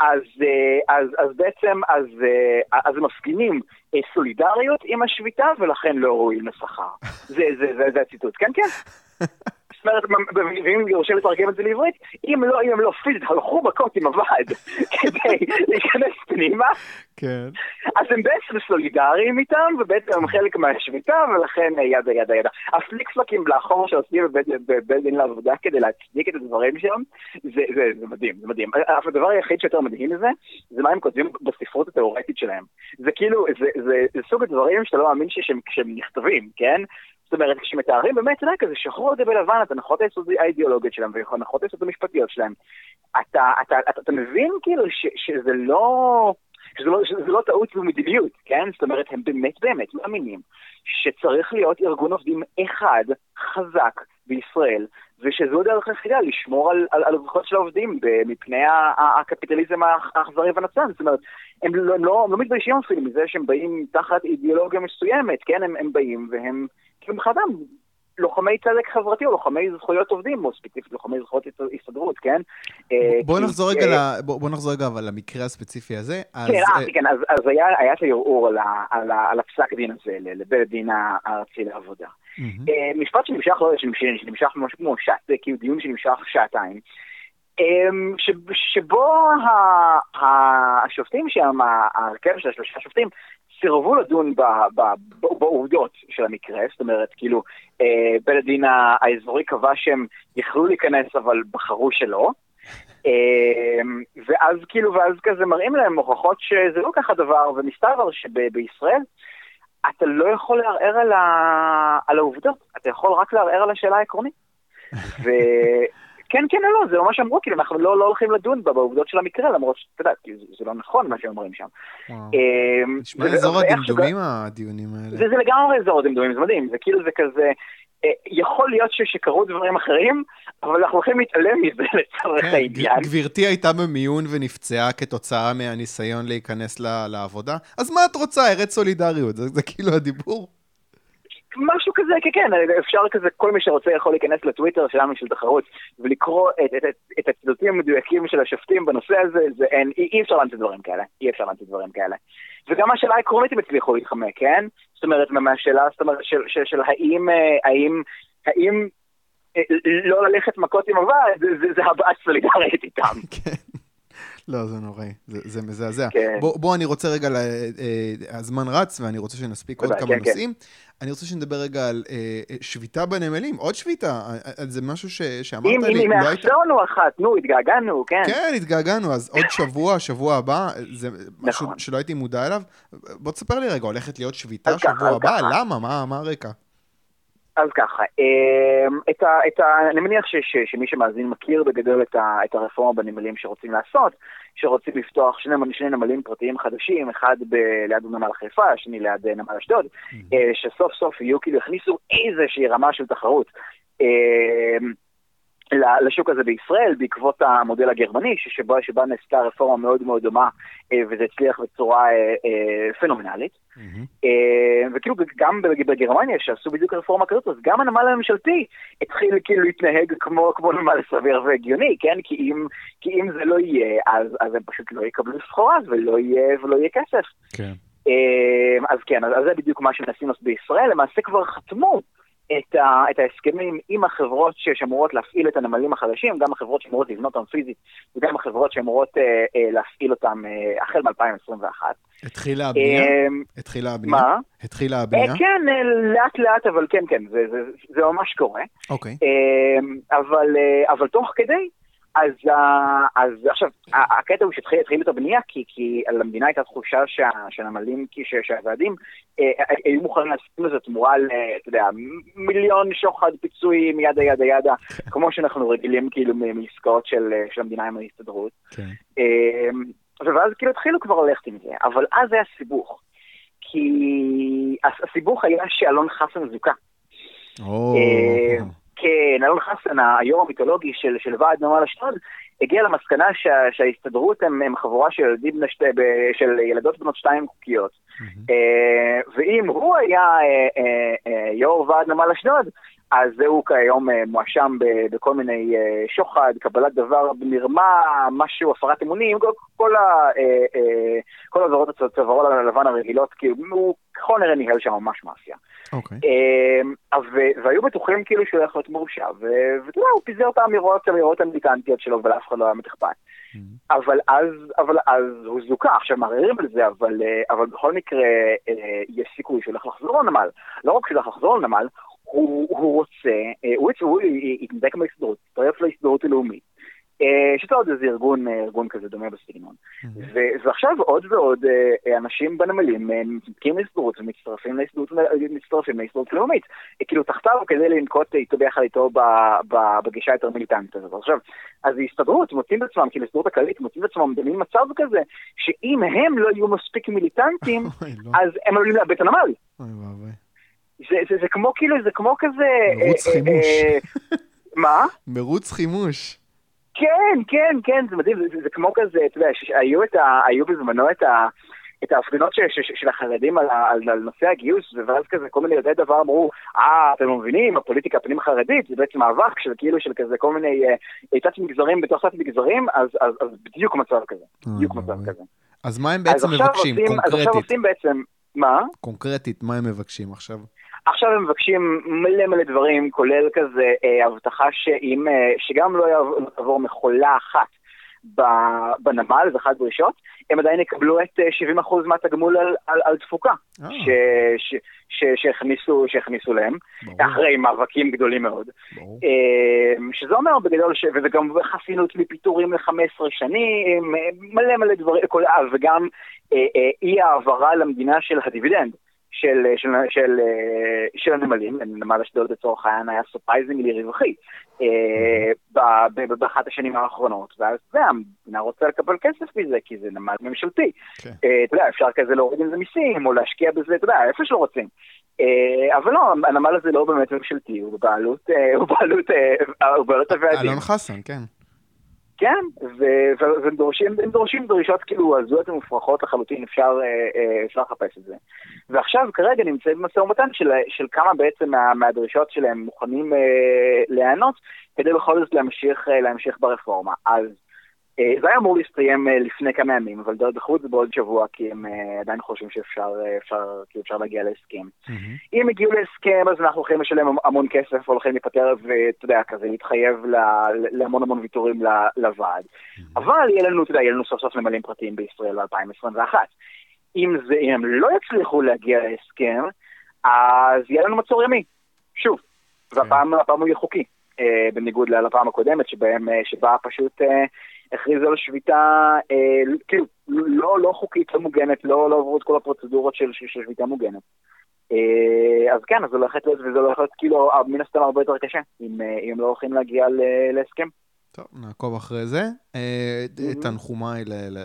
Speaker 2: אז, אה, אז, אז בעצם, אז, אה, אז מפגינים אה, סולידריות עם השביתה, ולכן לא ראויים לשכר. זה, זה, זה, זה הציטוט, כן, כן. זאת אומרת, ואם יורשה לתרגם את זה לעברית, אם לא, אם הם לא פיזית הלכו מכות עם הוועד כדי להיכנס פנימה,
Speaker 1: כן.
Speaker 2: אז הם בעצם סולידריים איתם, ובעצם הם חלק מהשביתה, ולכן אה, ידה ידה ידה. הפליקספלקים לאחור שעושים בבית דין לעבודה כדי להצדיק את הדברים שם, זה, זה, זה מדהים, זה מדהים. אבל הדבר היחיד שיותר מדהים מזה, זה מה הם כותבים בספרות התיאורטית שלהם. זה כאילו, זה, זה, זה סוג הדברים שאתה לא מאמין שהם, שהם נכתבים, כן? זאת אומרת, כשמתארים באמת, אתה יודע, כזה שחור על גבי לבן, את הנחות היסוד האידיאולוגיות שלהם והנחות היסוד המשפטיות שלהם, אתה, אתה, אתה, אתה מבין כאילו ש, שזה לא... שזה לא, שזה לא טעות במדיניות, כן? זאת אומרת, הם באמת באמת מאמינים שצריך להיות ארגון עובדים אחד, חזק, בישראל, ושזו הדרך היחידה לשמור על, על, על הזכויות של העובדים מפני הקפיטליזם האכ- האכזרי והנצן. זאת אומרת, הם לא, הם לא, הם לא מתביישים אפילו מזה שהם באים תחת אידיאולוגיה מסוימת, כן? הם, הם באים והם, כאילו מבחינתם, לוחמי צדק חברתי או לוחמי זכויות עובדים, או ספציפית לוחמי זכויות הסתדרות, כן? אה,
Speaker 1: בוא נחזור רגע, בוא נחזור רגע אבל למקרה הספציפי הזה.
Speaker 2: כן,
Speaker 1: אה,
Speaker 2: אה, כן, אז, היה, את הערעור על, הפסק דין הזה לבית הדין הארצי לעבודה. משפט שנמשך, לא, שנמשך, שנמשך משהו כמו שעת, כאילו דיון שנמשך שעתיים, ש- שבו ה- השופטים שם, ההרכב של השלושה שופטים, סירבו לדון בעובדות של המקרה, זאת אומרת, כאילו, אה, בית הדין האזורי קבע שהם יכלו להיכנס, אבל בחרו שלא. אה, ואז כאילו, ואז כזה מראים להם הוכחות שזה לא ככה דבר, ומסתבר שבישראל אתה לא יכול לערער על, ה... על העובדות, אתה יכול רק לערער על השאלה העקרונית. כן, כן, לא, זה ממש אמרו, כאילו, אנחנו לא, לא הולכים לדון בה בעובדות של המקרה, למרות שאתה יודע, זה, זה לא נכון מה שהם אומרים שם.
Speaker 1: אמ, נשמע אזור הדמדומים הדיונים האלה.
Speaker 2: זה, זה לגמרי אזור הדמדומים, זה מדהים, זה כאילו, זה כזה, אה, יכול להיות שקרו דברים אחרים, אבל אנחנו הולכים להתעלם מזה לצורך כן, העניין.
Speaker 1: גברתי הייתה במיון ונפצעה כתוצאה מהניסיון להיכנס לעבודה, אז מה את רוצה, ארץ סולידריות, זה, זה כאילו הדיבור.
Speaker 2: משהו כזה, כן, כן, אפשר כזה, כל מי שרוצה יכול להיכנס לטוויטר שלנו של תחרות ולקרוא את, את, את, הציטוטים המדויקים של השופטים בנושא הזה, זה אין, אי, אי אפשר להמציא דברים כאלה, אי אפשר להמציא דברים כאלה. וגם השאלה העקרונית הם הצליחו להתחמק, כן? זאת אומרת, מהשאלה, זאת אומרת, של, של, של האם, אה, האם, האם אה, לא ללכת מכות עם הוועד, זה, זה, הבעת סולידרית איתם.
Speaker 1: לא, זה נוראי, זה, זה מזעזע. כן. בוא, בוא, אני רוצה רגע, לה, אה, הזמן רץ ואני רוצה שנספיק עוד כמה כן, כן. נושאים. כן. אני רוצה שנדבר רגע על אה, אה, שביתה בנמלים, עוד שביתה, אה, אה, זה משהו ש, שאמרת
Speaker 2: אם, לי. אם לא מאפשרנו היית... אחת, נו, התגעגענו, כן.
Speaker 1: כן, התגעגענו, אז עוד שבוע, שבוע הבא, זה משהו נכון. שלא הייתי מודע אליו. בוא תספר לי רגע, הולכת להיות שביתה שבוע הבא? למה? מה, מה הרקע?
Speaker 2: אז ככה, אמ, את ה, את ה, אני מניח ש, ש, שמי שמאזין מכיר בגדול את, ה, את הרפורמה בנמלים שרוצים לעשות, שרוצים לפתוח שני, שני נמלים פרטיים חדשים, אחד ב, ליד נמל חיפה, השני ליד נמל אשדוד, mm-hmm. שסוף סוף יהיו כאילו הכניסו איזושהי רמה של תחרות. לשוק הזה בישראל, בעקבות המודל הגרמני, שבה, שבה נעשתה רפורמה מאוד מאוד דומה, אה, וזה הצליח בצורה אה, אה, פנומנלית. Mm-hmm. וכאילו גם בגרמניה, שעשו בדיוק רפורמה כזאת, אז גם הנמל הממשלתי התחיל כאילו להתנהג כמו, כמו נמל סביר והגיוני, כן? כי אם, כי אם זה לא יהיה, אז, אז הם פשוט לא יקבלו סחורה ולא יהיה, ולא יהיה כסף. כן. אז כן, אז זה בדיוק מה שמנסים לעשות בישראל, למעשה כבר חתמו. את, ה, את ההסכמים עם החברות שאמורות להפעיל את הנמלים החדשים, גם החברות שאמורות לבנות אותם פיזית וגם החברות שאמורות אה, אה, להפעיל אותם אה, החל מ-2021.
Speaker 1: התחילה הבנייה? אה, התחילה הבנייה? מה? התחילה הבנייה?
Speaker 2: אה, כן, אה, לאט לאט, אבל כן, כן, זה, זה, זה ממש קורה.
Speaker 1: אוקיי. אה,
Speaker 2: אבל, אה, אבל תוך כדי, אז, אז עכשיו, הקטע הוא שהתחיל את הבנייה, כי, כי למדינה הייתה תחושה שה, שהנמלים, שהוועדים אה, היו מוכנים לשים לזה תמורה ל, אתה יודע, מיליון שוחד פיצויים, ידה ידה ידה, כמו שאנחנו רגילים כאילו מעסקאות של, של המדינה עם ההסתדרות. כן. אה, ואז כאילו התחילו כבר ללכת עם זה, אבל אז היה סיבוך. כי הסיבוך היה שאלון חסן זוכה.
Speaker 1: Oh. אה,
Speaker 2: כן, אלון חסן, היו"ר המיתולוגי של, של ועד נמל אשדוד, הגיע למסקנה שה, שההסתדרות הם, הם חבורה של, ילדים נשת, ב, של ילדות בנות שתיים חוקיות. Mm-hmm. ואם הוא היה אה, אה, יו"ר ועד נמל אשדוד, אז זהו כיום מואשם בכל מיני שוחד, קבלת דבר במרמה, משהו, הפרת אמונים, כל, העבירות הצווארון הלבן הרגילות, כאילו, הוא ככל נראה ניהל שם ממש מאפיה.
Speaker 1: אוקיי.
Speaker 2: אמ, והיו בטוחים כאילו שהוא הולך להיות מורשע, ואתה יודע, הוא פיזר את האמירות, האמירות המיליטנטיות שלו, ולאף אחד לא היה מתאכפת. Mm-hmm. אבל אז, אבל אז הוא זוכה, עכשיו מערערים על זה, אבל, אה, אבל בכל מקרה אה, יש סיכוי שהוא הולך לחזור לנמל. לא רק שהוא הולך לחזור לנמל, הוא, הוא רוצה, אה, הוא, יתנדק מההסתדרות, יצטרף להסתדרות הלאומית. אה, שיש לו עוד איזה ארגון, אה, ארגון כזה דומה בסגנון. ועכשיו עוד ועוד אה, אנשים בנמלים מתנתקים להסתדרות ומצטרפים להסתדרות לאומית. כאילו תחתיו כדי לנקוט איתו ביחד איתו בגישה יותר מיליטנטית הזאת. עכשיו, אז ההסתדרות מוצאים את עצמם, כאילו ההסתדרות הכללית מוצאים את עצמם במין מצב כזה, שאם הם לא יהיו מספיק מיליטנטים, לא. אז הם עלולים לאבד את הנמל. זה, זה, זה כמו כאילו, זה כמו כזה...
Speaker 1: מרוץ חימוש.
Speaker 2: מה?
Speaker 1: מרוץ חימוש.
Speaker 2: כן, כן, כן, זה מדהים, זה, זה, זה כמו כזה, אתה יודע, היו, ה, היו בזמנו את, ה, את ההפגנות ש, ש, של החרדים על, על, על נושא הגיוס, ואז כזה כל מיני יודעי דבר אמרו, אה, אתם לא מבינים, הפוליטיקה הפנים החרדית זה בעצם מאבק של כאילו של כזה כל מיני אה, תת מגזרים בתוך תת מגזרים, אז, אז, אז בדיוק מצב כזה, בדיוק מצב כזה.
Speaker 1: אז מה הם בעצם מבקשים,
Speaker 2: עושים,
Speaker 1: קונקרטית?
Speaker 2: אז עכשיו עושים בעצם, מה?
Speaker 1: קונקרטית, מה הם מבקשים עכשיו?
Speaker 2: עכשיו הם מבקשים מלא מלא דברים, כולל כזה אה, הבטחה שאם, אה, שגם לא תעבור מכולה אחת בנמל, זו אחת הדרישות, הם עדיין יקבלו את 70% מהתגמול על, על, על תפוקה ש, ש, ש, שהכניסו, שהכניסו להם, ברור. אחרי מאבקים גדולים מאוד. ברור. שזה אומר בגדול, ש, וזה גם חסינות מפיטורים ל-15 שנים, מלא מלא דברים, וגם אי העברה למדינה של הדיבידנד. של, של, של, של הנמלים, נמל אשדוד לצורך העניין היה surprisingly רווחי אה, באחת השנים האחרונות, ואתה יודע, המדינה רוצה לקבל כסף מזה, כי זה נמל ממשלתי. כן. אה, אתה יודע, אפשר כזה להוריד עם זה מיסים, או להשקיע בזה, אתה יודע, איפה שלא רוצים. אה, אבל לא, הנמל הזה לא באמת ממשלתי, הוא בבעלות, הוא בבעלות, הוא בבעלות הוועדים.
Speaker 1: אלון חסן, כן.
Speaker 2: כן, והם דורשים, דורשים דרישות כאילו הזויות ומופרכות לחלוטין, אפשר, אה, אה, אפשר לחפש את זה. ועכשיו כרגע נמצאים במשא ומתן של, של כמה בעצם מה, מהדרישות שלהם מוכנים אה, להיענות, כדי בכל זאת להמשיך, אה, להמשיך ברפורמה. אז זה היה אמור להסתיים אה, לפני כמה ימים, אבל דחו את זה בעוד שבוע, כי הם אה, עדיין חושבים שאפשר אפשר, כי אפשר להגיע להסכם. Mm-hmm. אם הגיעו להסכם, אז אנחנו הולכים לשלם המון כסף, הולכים להיפטר, ואתה יודע, כזה להתחייב להמון המון ויתורים לוועד. Mm-hmm. אבל יהיה לנו, אתה יודע, יהיה לנו סוף סוף נמלים פרטיים בישראל ב-2021. אם, זה, אם הם לא יצליחו להגיע להסכם, אז יהיה לנו מצור ימי, שוב. והפעם הוא יהיה חוקי, בניגוד לפעם הקודמת, שבהם, שבה פשוט... הכריז על שביתה, אה, כאילו, לא, לא חוקית, לא מוגנת, לא, לא עברו את כל הפרוצדורות של, של, שביתה מוגנת. אה, אז כן, אז זה הולכת להיות, וזה הולך להיות כאילו, מן הסתם הרבה יותר קשה, אם, אה, אם לא הולכים להגיע להסכם.
Speaker 1: טוב, נעקוב אחרי זה. אה, תנחומיי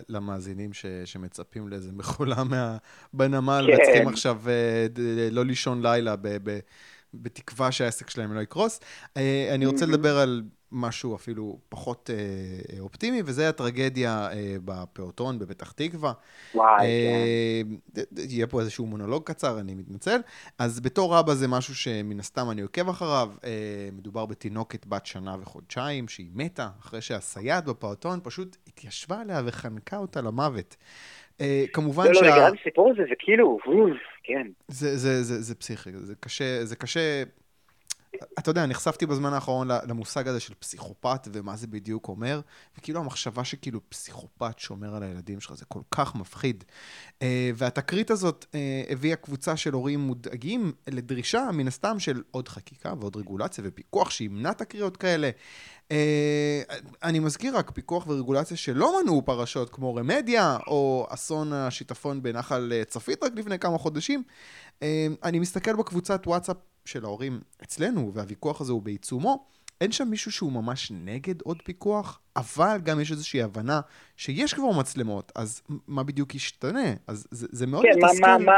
Speaker 1: למאזינים ש, שמצפים לאיזה מכולה מה, בנמל, כן. וצריכים עכשיו אה, לא לישון לילה בתקווה שהעסק שלהם לא יקרוס. אה, אני רוצה לדבר על משהו אפילו פחות אה, אופטימי, וזה הטרגדיה אה, בפעוטון בפתח תקווה.
Speaker 2: וואי,
Speaker 1: אה, כן. יהיה פה איזשהו מונולוג קצר, אני מתנצל. אז בתור אבא זה משהו שמן הסתם אני עוקב אחריו. אה, מדובר בתינוקת בת שנה וחודשיים, שהיא מתה אחרי שהסייעת בפעוטון פשוט התיישבה עליה וחנקה אותה למוות. אה, כמובן
Speaker 2: שה... לא, לא, לגבי הסיפור הזה זה כאילו, כן.
Speaker 1: זה, זה, זה, זה פסיכי, זה קשה, זה קשה אתה יודע, נחשפתי בזמן האחרון למושג הזה של פסיכופת ומה זה בדיוק אומר, וכאילו המחשבה שכאילו פסיכופת שומר על הילדים שלך זה כל כך מפחיד. אה, והתקרית הזאת אה, הביאה קבוצה של הורים מודאגים לדרישה, מן הסתם, של עוד חקיקה ועוד רגולציה ופיקוח שימנע תקריות כאלה. אה, אני מזכיר רק פיקוח ורגולציה שלא מנעו פרשות כמו רמדיה, או אסון השיטפון בנחל צפית רק לפני כמה חודשים. אני מסתכל בקבוצת וואטסאפ של ההורים אצלנו, והוויכוח הזה הוא בעיצומו, אין שם מישהו שהוא ממש נגד עוד פיקוח, אבל גם יש איזושהי הבנה שיש כבר מצלמות, אז מה בדיוק ישתנה? אז זה, זה מאוד
Speaker 2: כן, מתסכל. כן, מה, מה,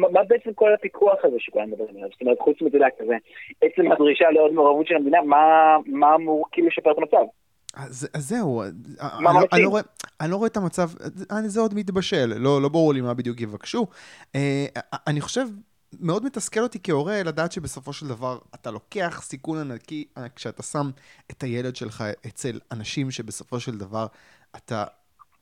Speaker 2: מה, מה בעצם כל הפיקוח הזה שכולם מדברים עליו? זאת אומרת, חוץ מזה, כזה, עצם הדרישה לעוד מעורבות של המדינה, מה, מה אמור כאילו לשפר את המצב?
Speaker 1: אז, אז זהו, אני, לא, אני, לא רואה, אני לא רואה את המצב, אני, זה עוד מתבשל, לא, לא ברור לי מה בדיוק יבקשו. אה, אני חושב מאוד מתסכל אותי כהורה לדעת שבסופו של דבר אתה לוקח סיכון ענקי כשאתה שם את הילד שלך אצל אנשים שבסופו של דבר אתה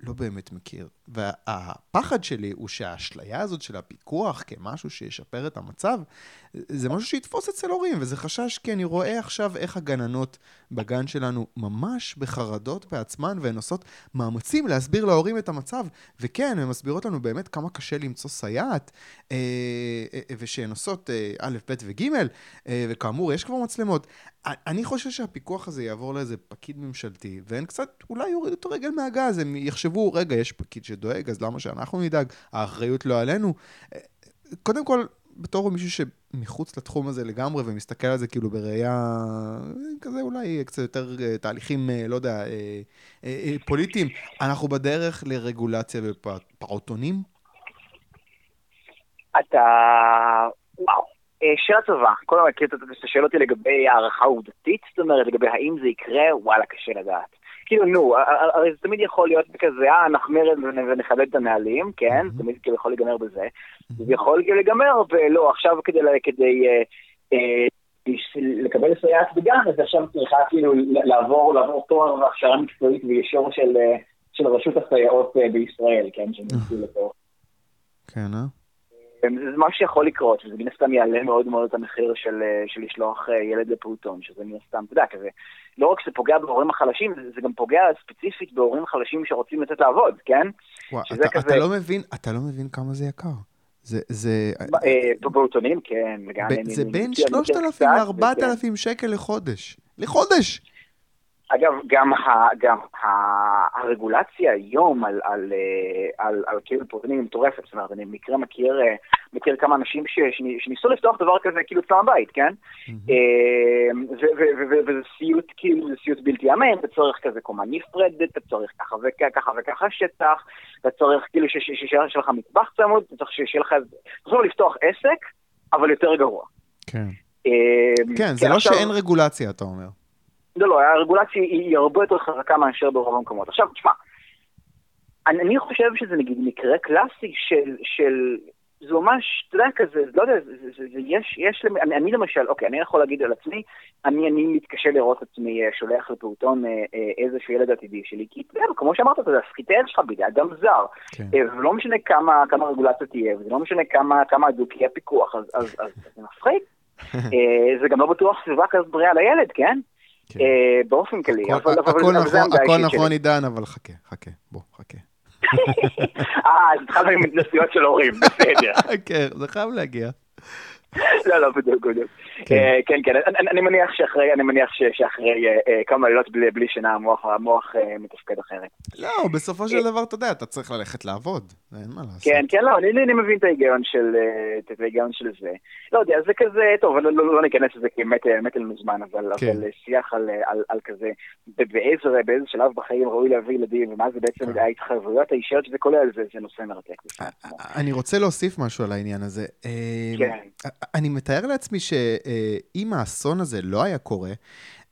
Speaker 1: לא באמת מכיר. והפחד שלי הוא שהאשליה הזאת של הפיקוח כמשהו שישפר את המצב, זה משהו שיתפוס אצל הורים, וזה חשש כי אני רואה עכשיו איך הגננות בגן שלנו ממש בחרדות בעצמן, והן עושות מאמצים להסביר להורים את המצב. וכן, הן מסבירות לנו באמת כמה קשה למצוא סייעת, אה, אה, ושהן עושות אה, א', ב' וג', וכאמור, יש כבר מצלמות. אני חושב שהפיקוח הזה יעבור לאיזה פקיד ממשלתי, והם קצת אולי יורידו את הרגל מהגז, הם יחשבו, רגע, יש פקיד שדואג, אז למה שאנחנו נדאג? האחריות לא עלינו. קודם כל, בתור מישהו שמחוץ לתחום הזה לגמרי ומסתכל על זה כאילו בראייה כזה אולי קצת יותר אה, תהליכים, אה, לא יודע, אה, פוליטיים, אנחנו בדרך לרגולציה בפעוטונים?
Speaker 2: אתה... וואו. שאלה טובה. קודם כל, אתה שואל אותי לגבי הערכה עובדתית, זאת אומרת, לגבי האם זה יקרה, וואלה, קשה לדעת. כאילו, נו, הרי זה תמיד יכול להיות כזה, אה, נחמיר ונחדד את הנהלים, כן? זה תמיד כאילו יכול להיגמר בזה. זה יכול כאילו להיגמר, ולא, עכשיו כדי, כדי אה, אה, לקבל סייעת בגן, אז עכשיו צריכה כאילו לעבור, לעבור תואר והכשרה מקצועית ואישור של, אה, של רשות הסייעות בישראל, כן? שנמצאו לפה.
Speaker 1: כן, אה?
Speaker 2: זה משהו שיכול לקרות, וזה מן הסתם יעלה מאוד מאוד את המחיר של, של לשלוח ילד לפעוטון, שזה מן הסתם, אתה יודע, כזה, לא רק שזה פוגע בהורים החלשים, זה, זה גם פוגע ספציפית בהורים חלשים שרוצים לצאת לעבוד, כן?
Speaker 1: וואו, אתה, כזה... אתה, לא מבין, אתה לא מבין כמה זה יקר. זה... זה...
Speaker 2: פעוטונים, כן, לגמרי.
Speaker 1: זה בין 3,000 ל-4,000 שקל לחודש. לחודש!
Speaker 2: אגב, גם, ה, גם ה, הרגולציה היום על, על, אה, על, על כאילו פרוטונים היא מטורפת, זאת אומרת, אני במקרה מכיר, אה, מכיר כמה אנשים ש, שניסו לפתוח דבר כזה כאילו אצלם בבית, כן? אה, וזה סיוט, כאילו, זה סיוט בלתי אמן, אתה צריך כזה קומה נפרדת, אתה צריך ככה וככה וככה שטח, אתה צריך כאילו שיהיה לך מטבח צמוד, אתה צריך שיהיה לך, אתה צריך לפתוח עסק, אבל יותר גרוע.
Speaker 1: כן. כן, זה כן, לא שאין רגולציה, אתה אומר.
Speaker 2: לא, לא, הרגולציה היא הרבה יותר חזקה מאשר ברוב המקומות. עכשיו, תשמע, אני, אני חושב שזה נגיד מקרה קלאסי של, של זה ממש, אתה יודע, כזה, לא יודע, זה, זה, זה, יש, יש, אני, אני למשל, אוקיי, אני יכול להגיד על עצמי, אני, אני מתקשה לראות עצמי אה, שולח לפעוטון אה, אה, איזשהו ילד עתידי שלי, כי אתה יודע, כמו שאמרת, אתה יודע, סחיטי שלך בידי אדם זר, כן. ולא משנה כמה, כמה רגולציה תהיה, וזה לא משנה כמה, כמה הדוק יהיה פיקוח, אז, אז, אז, אז זה מפחיד. זה גם לא בטוח סביבה כזאת בריאה לילד, כן? כן. אה, באופן כללי.
Speaker 1: הכל נכון, הכל נכון עידן, אבל חכה, חכה, בוא, חכה.
Speaker 2: אה, אז התחלנו עם התנסויות של הורים, בסדר.
Speaker 1: כן, זה חייב להגיע.
Speaker 2: לא, לא, בדיוק, בדיוק. כן, אה, כן, כן, אני מניח שאחרי, אני מניח שאחרי אה, אה, כמה לילות בלי שינה, המוח מתפקד אחרת.
Speaker 1: לא, בסופו של דבר, אתה יודע, אתה צריך ללכת לעבוד, אין מה לעשות.
Speaker 2: כן, כן, לא, אני מבין את ההיגיון של את ההיגיון של זה. לא יודע, זה כזה, טוב, לא, לא, לא ניכנס לזה כי מת לנו זמן, אבל כן. שיח על כזה, באיזה שלב בחיים ראוי להביא ילדים, ומה זה בעצם כן. ההתחייבויות האישיות שזה כולל, זה נושא מרתק.
Speaker 1: אני רוצה להוסיף משהו על העניין הזה. כן. אני מתאר לעצמי שאם האסון הזה לא היה קורה,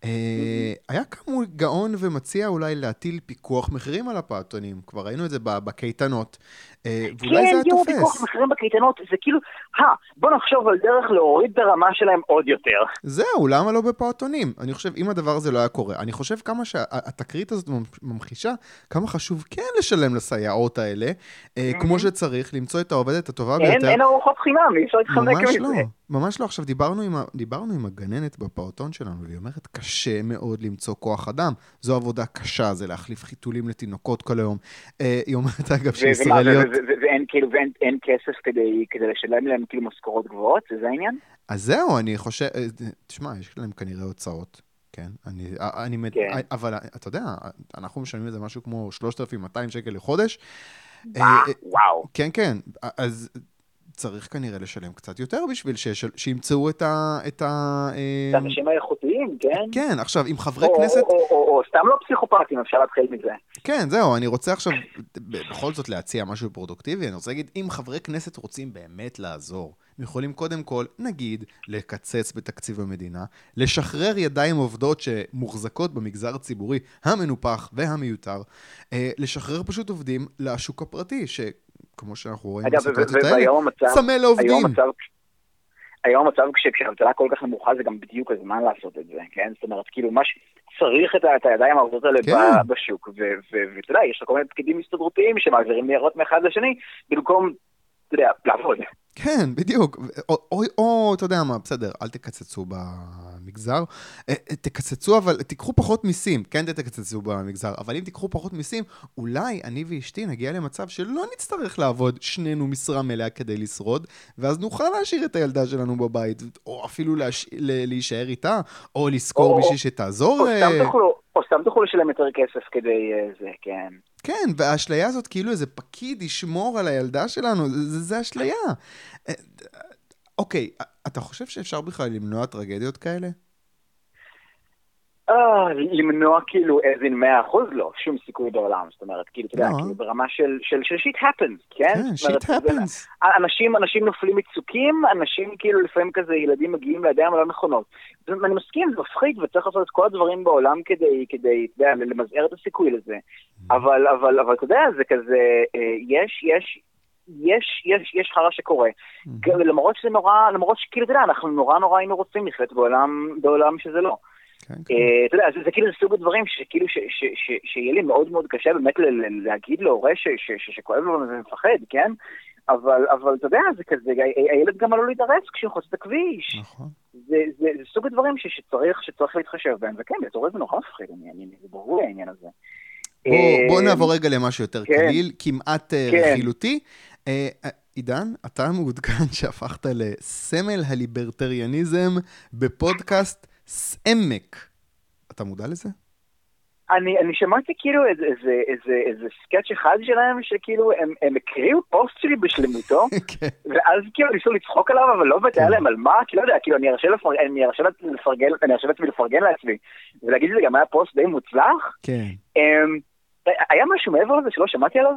Speaker 1: אה, היה קם גאון ומציע אולי להטיל פיקוח מחירים על הפעוטונים. כבר ראינו את זה בקייטנות. אה, ואולי זה היה תופס.
Speaker 2: כן, פיקוח מחירים בקייטנות, זה כאילו, אה, בוא נחשוב על דרך להוריד את הרמה שלהם עוד יותר.
Speaker 1: זהו, למה לא בפעוטונים? אני חושב, אם הדבר הזה לא היה קורה, אני חושב כמה שהתקרית הזאת ממחישה, כמה חשוב כן לשלם לסייעות האלה, אה, כמו שצריך, למצוא את העובדת הטובה ביותר.
Speaker 2: אין ארוחות חינם, אי אפשר להתחמק מזה.
Speaker 1: ממש לא, ממש לא. עכשיו, דיברנו עם, דיברנו עם הגננת בפעוטון שלנו, והיא אומרת, קשה מאוד למצוא כוח אדם. זו עבודה קשה, זה להחליף חיתולים לתינוקות כל היום. היא אומרת, אגב, שישראליות...
Speaker 2: ואין כאילו, ואין כסף כדי, כדי לשלם להם כאילו משכורות גבוהות, זה העניין?
Speaker 1: אז זהו, אני חושב, אה, תשמע, יש להם כנראה הוצאות. כן, אני, אה, אני, כן. אבל אתה יודע, אנחנו משלמים איזה משהו כמו 3,200 שקל לחודש.
Speaker 2: אה, וואו.
Speaker 1: כן, כן, אז צריך כנראה לשלם קצת יותר בשביל שימצאו את ה...
Speaker 2: את האנשים האיכותיים, כן?
Speaker 1: כן, עכשיו, עם חברי כנסת...
Speaker 2: או סתם לא פסיכופטים, אפשר להתחיל מזה.
Speaker 1: כן, זהו, אני רוצה עכשיו בכל זאת להציע משהו פרודוקטיבי. אני רוצה להגיד, אם חברי כנסת רוצים באמת לעזור, הם יכולים קודם כל, נגיד, לקצץ בתקציב המדינה, לשחרר ידיים עובדות שמוחזקות במגזר הציבורי המנופח והמיותר, אה, לשחרר פשוט עובדים לשוק הפרטי, ש... כמו שאנחנו רואים בסיטואציות האלה, צמא לעובדים.
Speaker 2: היום המצב כשהאבטלה כל כך נמוכה זה גם בדיוק הזמן לעשות את זה, כן? זאת אומרת, כאילו, מה שצריך את, את הידיים העובדות האלה כן. בשוק, ואתה יודע, יש לך כל מיני פקידים הסתדרותיים שמעבירים ניירות מאחד לשני, במקום, אתה יודע, לעבוד.
Speaker 1: כן, בדיוק. או, או, או, אתה יודע מה, בסדר, אל תקצצו במגזר. אה, אה, תקצצו, אבל תיקחו פחות מיסים. כן, תקצצו במגזר, אבל אם תיקחו פחות מיסים, אולי אני ואשתי נגיע למצב שלא נצטרך לעבוד שנינו משרה מלאה כדי לשרוד, ואז נוכל להשאיר את הילדה שלנו בבית, או אפילו להש... להישאר איתה, או לשכור בשביל שתעזור.
Speaker 2: או, סתם אה, תוכלו, או סתם תוכלו לשלם יותר כסף כדי זה, כן.
Speaker 1: כן, והאשליה הזאת, כאילו איזה פקיד ישמור על הילדה שלנו, זה, זה אשליה. אוקיי, אתה חושב שאפשר בכלל למנוע טרגדיות כאלה?
Speaker 2: אה, למנוע כאילו as in 100% לא, שום סיכוי בעולם, זאת אומרת, כאילו, אתה יודע, לא. כאילו ברמה של, של, של שיט happens, כן?
Speaker 1: כן, שיט happens.
Speaker 2: אנשים, אנשים נופלים מצוקים, אנשים כאילו לפעמים כזה, ילדים מגיעים לידיים הלא נכונות. אני מסכים, זה מפחיד וצריך לעשות את כל הדברים בעולם כדי, כדי, אתה יודע, למזער את הסיכוי לזה. Mm-hmm. אבל, אבל, אבל אתה יודע, זה כזה, אה, יש, יש, יש, יש, יש חרא שקורה. Mm-hmm. למרות שזה נורא, למרות שכאילו, אתה יודע, אנחנו נורא נורא היינו רוצים לחיות בעולם, בעולם שזה לא. כן, כן. אה, אתה יודע, זה כאילו סוג הדברים שכאילו שיהיה לי מאוד מאוד קשה באמת להגיד להורה שכואב לו ומפחד, כן? אבל, אבל אתה יודע, זה כזה, הילד גם עלול להתארס כשהוא חוצה את הכביש.
Speaker 1: נכון.
Speaker 2: זה, זה, זה סוג הדברים ש, שצריך, שצריך להתחשב בהם, וכן, בתור זה נורא מפחיד, אני, אני, זה ברור העניין הזה.
Speaker 1: בוא, בוא נעבור רגע למשהו יותר כן, קליל, כמעט כן. רכילותי. עידן, אתה מעודכן שהפכת לסמל הליברטריאניזם בפודקאסט סעמק. אתה מודע לזה?
Speaker 2: אני, אני שמעתי כאילו איזה, איזה, איזה, איזה סקאץ' אחד שלהם, שכאילו הם, הם הקריאו פוסט שלי בשלמותו, כן. ואז כאילו ניסו לצחוק עליו, אבל לא בטח להם על מה, כי לא יודע, כאילו אני ארשה ארשה לעצמי לפרגן לעצמי, ולהגיד שזה גם היה פוסט די מוצלח.
Speaker 1: כן.
Speaker 2: Um, היה משהו מעבר לזה שלא שמעתי עליו?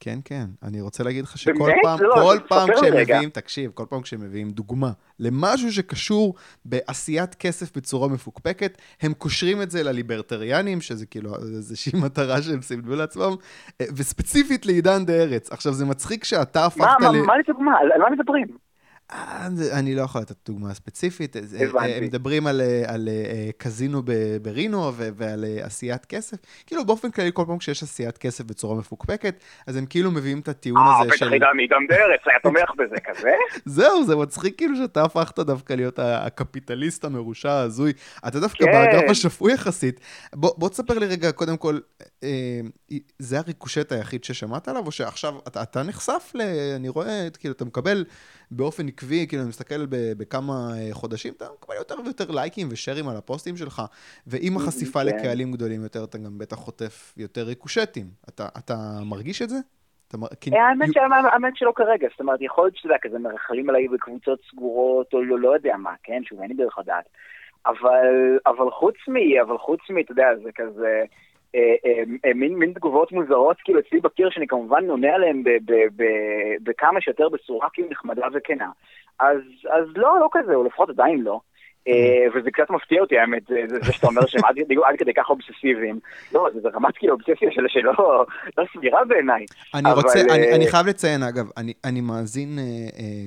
Speaker 1: כן, כן. אני רוצה להגיד לך שכל פעם, לא, כל פעם כשהם מביאים, תקשיב, כל פעם כשהם מביאים דוגמה למשהו שקשור בעשיית כסף בצורה מפוקפקת, הם קושרים את זה לליברטריאנים, שזה כאילו איזושהי מטרה שהם סימנו לעצמם, וספציפית לעידן דה ארץ. עכשיו, זה מצחיק שאתה הפכת
Speaker 2: ל... מה, מה, מה לדוגמה? על מה מדברים?
Speaker 1: אה, אני לא יכול לתת דוגמה ספציפית. הבנתי. הם מדברים על, אה, על אה, קזינו ברינו ועל עשיית כסף. כאילו באופן כללי, כל פעם כשיש עשיית כסף בצורה מפוקפקת, אז הם כאילו מביאים את הטיעון הזה
Speaker 2: של... אה, בטח עידן עידן דרץ היה תומך בזה כזה.
Speaker 1: זהו, זה מצחיק כאילו שאתה הפכת דווקא להיות הקפיטליסט המרושע ההזוי. אתה דווקא כן. באגף השפוי יחסית. בוא, בוא תספר לי רגע, קודם כל, זה הריקושט היחיד ששמעת עליו, או שעכשיו אתה, אתה נחשף ל... אני רואה, כאילו, אתה מקבל באופן עקבי, כאילו, אני מסתכל בכמה אה, חודשים, אתה מקבל יותר ויותר לייקים ושרים על הפוסטים שלך, ועם החשיפה כן. לקהלים גדולים יותר, אתה גם בטח חוטף יותר ריקושטים. אתה, אתה מרגיש את זה?
Speaker 2: אה, האמת שלא כרגע, זאת אומרת, יכול להיות שזה כזה מרחלים עליי בקבוצות סגורות, או לא, לא יודע מה, כן, שוב, אין לי דרך לדעת. אבל, אבל חוץ מ... אבל חוץ מ... אתה יודע, זה כזה... אה, אה, מין תגובות מוזרות כאילו אצלי בקיר שאני כמובן עונה עליהן בכמה שיותר בצורה כאילו נחמדה וכנה. אז, אז לא, לא כזה, או לפחות עדיין לא. אה, וזה קצת מפתיע אותי האמת, זה שאתה אומר שהם עד כדי ככה אובססיביים. לא, זה רמת כאילו אובססיה שלא לא סבירה בעיניי.
Speaker 1: אני רוצה, אני אה, חייב לציין, אגב, אני מאזין אה,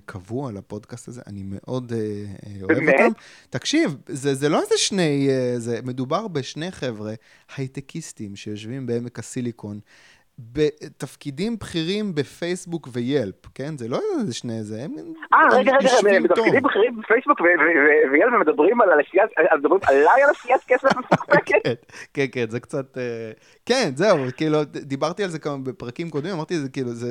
Speaker 1: קבוע לפודקאסט הזה, אני מאוד אוהב אותם. תקשיב, זה לא איזה שני, מדובר בשני חבר'ה הייטקיסטים שיושבים בעמק הסיליקון. בתפקידים בכירים בפייסבוק ויילפ, כן? זה לא איזה שני זה, הם
Speaker 2: אה, רגע, רגע, בתפקידים בכירים בפייסבוק ויילפ מדברים על עשיית, מדברים עליי על עשיית כסף מפוקפקת? כן,
Speaker 1: כן, כן, זה קצת, אה, כן, זהו, כאילו, דיברתי על זה כמה בפרקים קודמים, אמרתי, זה כאילו, זה...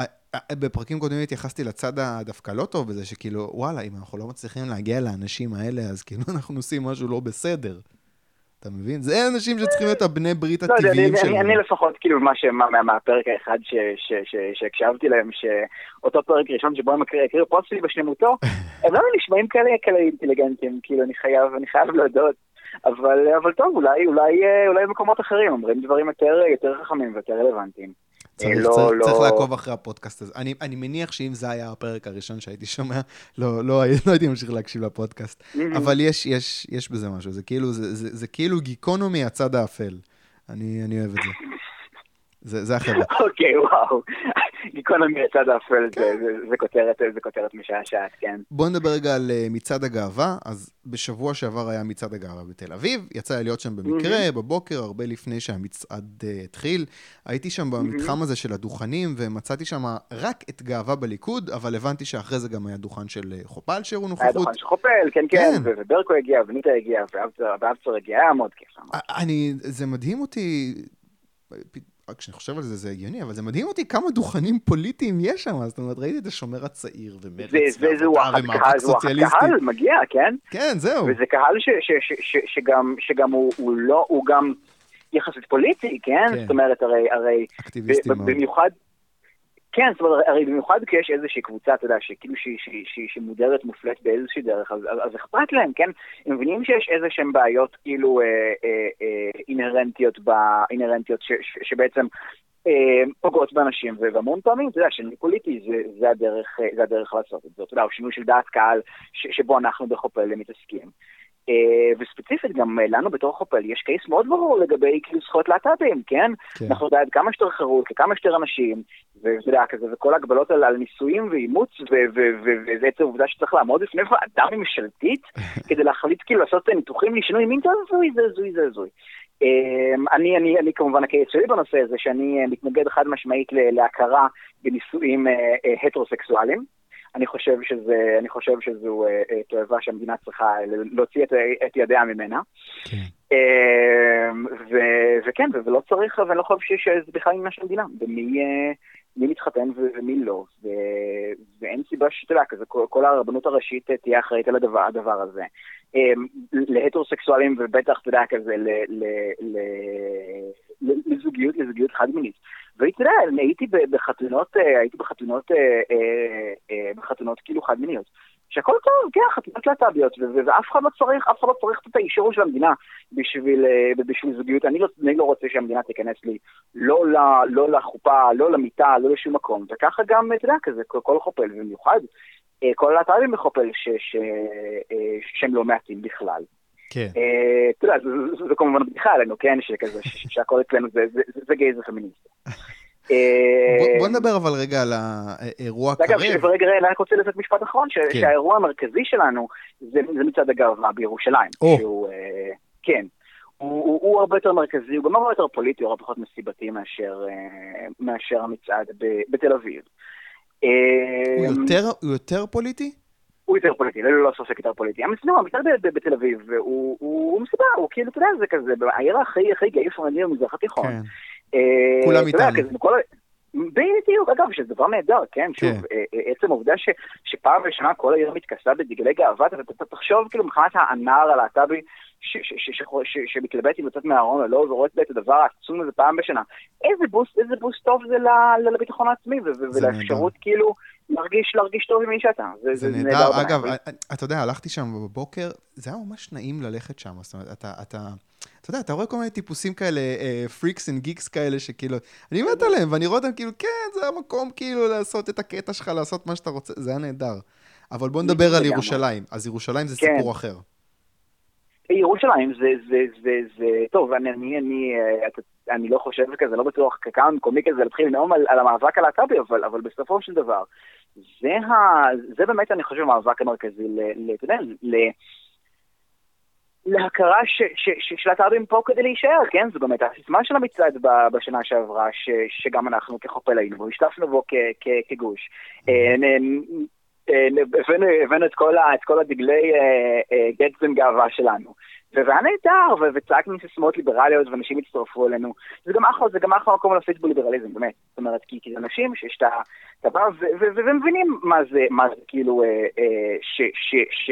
Speaker 1: אה, אה, בפרקים קודמים התייחסתי לצד הדווקא לא טוב בזה, שכאילו, וואלה, אם אנחנו לא מצליחים להגיע לאנשים האלה, אז כאילו אנחנו עושים משהו לא בסדר. אתה מבין? זה אנשים שצריכים להיות הבני ברית לא הטבעיים שלנו.
Speaker 2: אני לפחות, כאילו, מהפרק האחד שהקשבתי להם, שאותו פרק ראשון שבו הם הקריאו פוסט שלי בשלמותו, הם לא נשמעים כאלה אינטליגנטים, כאילו, אני חייב להודות. אבל, טוב, אולי, אולי, במקומות אחרים אומרים דברים יותר חכמים ויותר רלוונטיים.
Speaker 1: צריך, לא, צריך, לא... צריך לעקוב אחרי הפודקאסט הזה. אני, אני מניח שאם זה היה הפרק הראשון שהייתי שומע, לא, לא, לא הייתי ממשיך להקשיב לפודקאסט. Mm-hmm. אבל יש, יש, יש בזה משהו, זה כאילו, זה, זה, זה כאילו גיקונומי הצד האפל. אני, אני אוהב את זה. זה, זה החבר'ה.
Speaker 2: אוקיי, וואו. גיקונומי הצד האפל. זה כותרת, זה כותרת משעשעת, כן.
Speaker 1: בוא נדבר רגע על אה, מצעד הגאווה. אז בשבוע שעבר היה מצעד הגאווה בתל אביב. יצא לי להיות שם במקרה. בבוקר, הרבה לפני שהמצעד uh, התחיל. הייתי שם במתחם. הזה של הדוכנים, ומצאתי שם רק את גאווה בליכוד, אבל הבנתי שאחרי זה גם היה דוכן של אה, חופל שהראו נוכחות. היה
Speaker 2: דוכן של חופל, כן, כן, כן. וברקו הגיע, וניטה הגיע, ואבצר הגיע, היה מאוד כיף.
Speaker 1: אני, זה מדהים אותי. כשאני חושב על זה, זה הגיוני, אבל זה מדהים אותי כמה דוכנים פוליטיים יש שם. זאת אומרת, ראיתי את השומר הצעיר ומרץ
Speaker 2: ועבודה ומאבק סוציאליסטי. קהל מגיע, כן?
Speaker 1: כן, זהו.
Speaker 2: וזה קהל שגם הוא לא, הוא גם יחסית פוליטי, כן? כן. זאת אומרת, הרי...
Speaker 1: אקטיביסטי מאוד.
Speaker 2: במיוחד... כן, זאת אומרת, הרי במיוחד כשיש איזושהי קבוצה, אתה יודע, שכאילו שמודרת, מופלית באיזושהי דרך, אז, אז, אז אכפת להם, כן? הם מבינים שיש איזה שהן בעיות כאילו אה, אה, אה, אינהרנטיות, ב, אינהרנטיות ש, ש, שבעצם אה, פוגעות באנשים, והמון פעמים, אתה יודע, שינוי פוליטי זה, זה, הדרך, זה הדרך לעשות את זה, אתה יודע, או שינוי של דעת קהל ש, שבו אנחנו בחופל מתעסקים. אה, וספציפית גם אה, לנו בתור חופל יש קייס מאוד ברור לגבי כאילו זכויות להט"בים, כן? כן? אנחנו יודעים כמה שיותר חירות לכמה שיותר אנשים, ואתה יודע, כזה, וכל ההגבלות על, על נישואים ואימוץ, וזה עצם העובדה שצריך לעמוד בפני ועדה ממשלתית כדי להחליט כאילו לעשות ניתוחים לשינוי מין, זה הזוי, זה הזוי, זה הזוי. אני, אני, אני כמובן הקייס שלי בנושא הזה, שאני מתנגד חד משמעית להכרה בנישואים הטרוסקסואליים. אני חושב, שזה, אני חושב שזו תועבה שהמדינה צריכה להוציא את, את ידיה ממנה. כן. ו, וכן, ולא צריך, ואני לא חושב שזה בכלל עניין של המדינה, ומי מי מתחתן ומי לא, ו... ואין סיבה שאתה יודע, כזה, כל, כל הרבנות הראשית תהיה אחראית על הדבר, הדבר הזה. אמ, להטרוסקסואלים ובטח, אתה יודע, כזה, לזוגיות, לזוגיות חד-מינית. והייתי, אתה יודע, הייתי בחתונות, אה, הייתי בחתונות, אה, אה, בחתונות כאילו חד-מיניות. שהכל טוב, כן, חתימות להט"ביות, ואף אחד לא צריך, אף אחד לא צריך את האישור של המדינה בשביל, אה, בשביל זוגיות. אני לא, אני לא רוצה שהמדינה תיכנס לי לא, ל, לא לחופה, לא למיטה, לא לשום מקום. וככה גם, אתה יודע, כזה, כל, כל חופל, במיוחד אה, כל הלהט"בים בחופל ש, ש, אה, שהם לא מעטים בכלל.
Speaker 1: כן.
Speaker 2: אתה יודע, זה כמובן בדיחה עלינו, כן, שכזה, שהכל אצלנו זה גייז ופמיניסט.
Speaker 1: אה, בוא נדבר אבל רגע על האירוע הקרב.
Speaker 2: אגב, רגע, אני רק רוצה לתת משפט אחרון, כן. שהאירוע המרכזי שלנו זה מצעד הגאווה בירושלים. אה, כן. הוא הרבה יותר מרכזי, הוא גם הרבה יותר פוליטי, הוא הרבה פחות מסיבתי מאשר אה, המצעד בתל אביב.
Speaker 1: הוא יותר פוליטי?
Speaker 2: הוא יותר פוליטי, לא לא ספק יותר פוליטי. המצעד בתל אביב, הוא מסיבה, הוא כאילו, אתה יודע, זה כזה, העיר הכי גאי פרנדי במזרח התיכון. כן.
Speaker 1: אה, כולם איתנו.
Speaker 2: בדיוק, אגב, שזה דבר נהדר, כן? שוב, כן. אה, אה, עצם העובדה שפעם בשנה כל העיר מתכסה בדגלי גאווה, אתה תחשוב כאילו מבחינת הנער הלהט"בי שמתלבט אם לצאת מהארון או לא, ורואה את הדבר העצום הזה פעם בשנה. איזה בוסט, איזה בוסט טוב זה לביטחון העצמי, ולאפשרות כאילו להרגיש, להרגיש טוב עם מי שאתה.
Speaker 1: זה נהדר. אגב, אתה יודע, הלכתי שם בבוקר, זה היה ממש נעים ללכת שם, זאת אומרת, אתה... אתה יודע, אתה רואה כל מיני טיפוסים כאלה, freaks and geeks כאלה, שכאילו, אני מת עליהם, ואני רואה אותם כאילו, כן, זה המקום כאילו לעשות את הקטע שלך, לעשות מה שאתה רוצה, זה היה נהדר. אבל בוא נדבר על ירושלים. אז ירושלים זה כן. סיפור אחר.
Speaker 2: ירושלים זה, זה, זה, זה, טוב, אני, אני, אני, אה, אני לא חושב כזה, לא בטוח כמה מקומי כזה להתחיל לנאום על, על המאבק הלהט"בי, אבל, אבל בסופו של דבר, זה, ה, זה באמת, אני חושב, המאבק המרכזי, אתה יודע, להכרה שלהט"בים פה כדי להישאר, כן? זו באמת הסיסמה של המצעד בשנה שעברה, ש, שגם אנחנו כחופל היינו בו, בו כגוש. אה, הבאנו את כל הדגלי גטסן גאווה שלנו. והיה נהדר, וצעקנו סיסמאות ליברליות, ואנשים הצטרפו אלינו. זה גם אחלה, זה גם אחלה מקום להפיץ בו ליברליזם, באמת. זאת אומרת, כי, כי זה אנשים שיש את ה... אתה בא ומבינים מה זה, מה זה כאילו, אה, אה, ש... ש, ש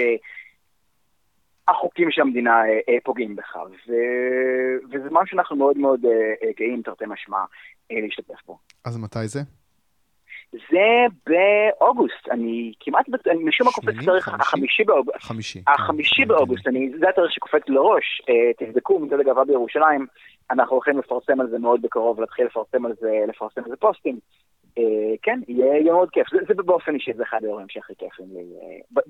Speaker 2: החוקים של המדינה אה, אה, פוגעים בך, ו... וזה משהו שאנחנו מאוד מאוד אה, גאים, תרתי משמע, להשתתף בו.
Speaker 1: אז מתי זה?
Speaker 2: זה באוגוסט, אני כמעט, אני משום מה קופץ תאריך החמישי באוגוסט.
Speaker 1: חמישי.
Speaker 2: החמישי כן, באוגוסט, אני, זה התאריך שקופץ לראש, תבדקו מצד הגאווה בירושלים, אנחנו הולכים לפרסם על זה מאוד בקרוב, להתחיל לפרסם על זה, לפרסם על זה פוסטים. כן, יהיה מאוד כיף, זה, זה באופן אישי, זה אחד האירועים שהכי כיפים לי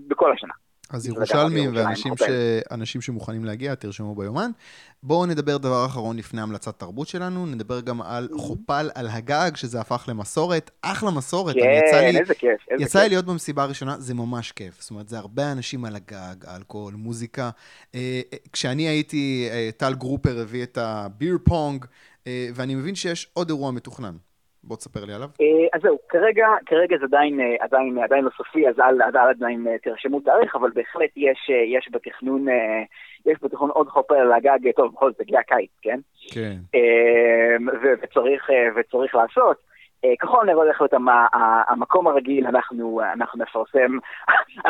Speaker 2: בכל השנה.
Speaker 1: אז ירושלמים ואנשים שמוכנים להגיע, תרשמו ביומן. בואו נדבר דבר אחרון לפני המלצת תרבות שלנו, נדבר גם על חופל על הגג, שזה הפך למסורת, אחלה מסורת.
Speaker 2: כן, איזה כיף,
Speaker 1: יצא לי להיות במסיבה הראשונה, זה ממש כיף. זאת אומרת, זה הרבה אנשים על הגג, אלכוהול, מוזיקה. אה, אה, כשאני הייתי, אה, טל גרופר הביא את הביר פונג, ואני מבין שיש עוד אירוע מתוכנן. בוא תספר לי עליו.
Speaker 2: אה, אז זהו, כרגע, כרגע זה עדיין, אה, עדיין, עדיין לא סופי, אז אל, עדיין אה, תרשמו תאריך, אבל בהחלט יש, יש בתכנון, יש בתכנון עוד חופר על הגג, טוב, בכל זאת, הגיע הקיץ, כן?
Speaker 1: כן.
Speaker 2: וצריך, וצריך לעשות. ככל נראה הולך להיות המקום הרגיל, אנחנו, אנחנו נפרסם,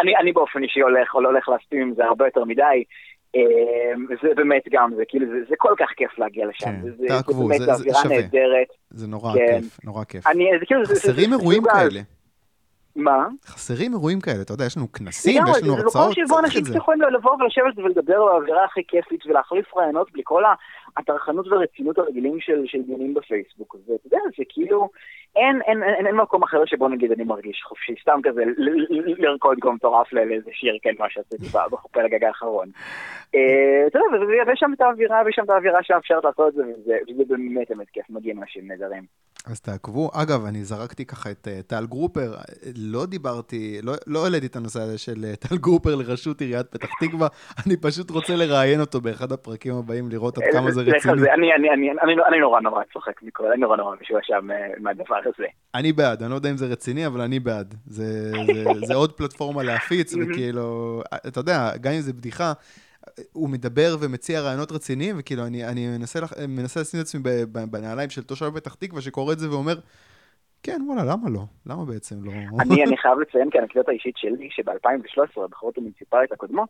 Speaker 2: אני, אני באופן אישי הולך, או לא הולך להסכים עם זה הרבה יותר מדי, אמ, באמת גם, זה כאילו, זה, זה כל כך כיף להגיע לשם. כן,
Speaker 1: זה, תעקבו, זה, זה, זה שווה. נהדרת. זה נורא כן. כיף, נורא כיף. אני, זה כאילו, חסרים זה, אירועים זה, כאלה.
Speaker 2: מה?
Speaker 1: חסרים אירועים כאלה, אתה יודע, יש לנו כנסים, יש לנו הרצאות, צריך את זה.
Speaker 2: זה מקום שבו אנשים יכולים לבוא ולשבת ולדבר באווירה הכי כיפית ולהחליף רעיונות בלי כל הטרחנות והרצינות הרגילים של דיונים בפייסבוק. ואתה יודע, זה כאילו, אין, אין, אין, אין מקום אחר שבו נגיד אני מרגיש חופשי, סתם כזה לרקוד כמו מטורף לאיזה שיר, כן, מה שעשיתי בחופל הגג האחרון. אה, אתה יודע, ויש שם את האווירה, ויש שם את האווירה שמאפשרת לעשות את זה, וזה באמת באמת כיף, מגיעים אנשים נהדרים.
Speaker 1: אז תעקבו. אגב, אני זרקתי ככה את uh, טל גרופר, לא דיברתי, לא, לא העליתי את הנושא הזה של טל גרופר לראשות עיריית פתח תקווה, אני פשוט רוצה לראיין אותו באחד הפרקים הבאים, לראות עד כמה זה רציני.
Speaker 2: אני, אני, אני, אני, אני נורא נורא צוחק מכל, אני נורא נורא משועשע מהדבר הזה.
Speaker 1: אני בעד, אני לא יודע אם זה רציני, אבל אני בעד. זה, עוד פלטפורמה להפיץ, וכאילו, אתה יודע, גם אם זה בדיחה, הוא מדבר ומציע רעיונות רציניים, וכאילו, אני, אני מנסה, מנסה לשים את עצמי בנעליים של תושב פתח תקווה, שקורא את זה ואומר, כן, וואלה, למה לא? למה בעצם לא?
Speaker 2: אני, אני חייב לציין כאנקדוטה אישית שלי, שב-2013, בבחירות המוניציפליות הקודמות,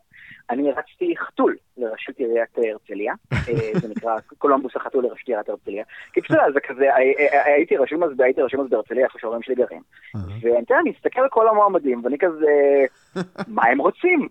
Speaker 2: אני רצתי חתול לראשות עיריית הרצליה, אה, זה נקרא קולומבוס החתול לראשות עיריית הרצליה. כי בסדר, זה כזה, אה, אה, הייתי רשום אז, הייתי רשום אז בהרצליה, איפה שההורים שלי גרים. ואני מסתכל על כל המועמדים, ואני כזה, מה הם רוצים?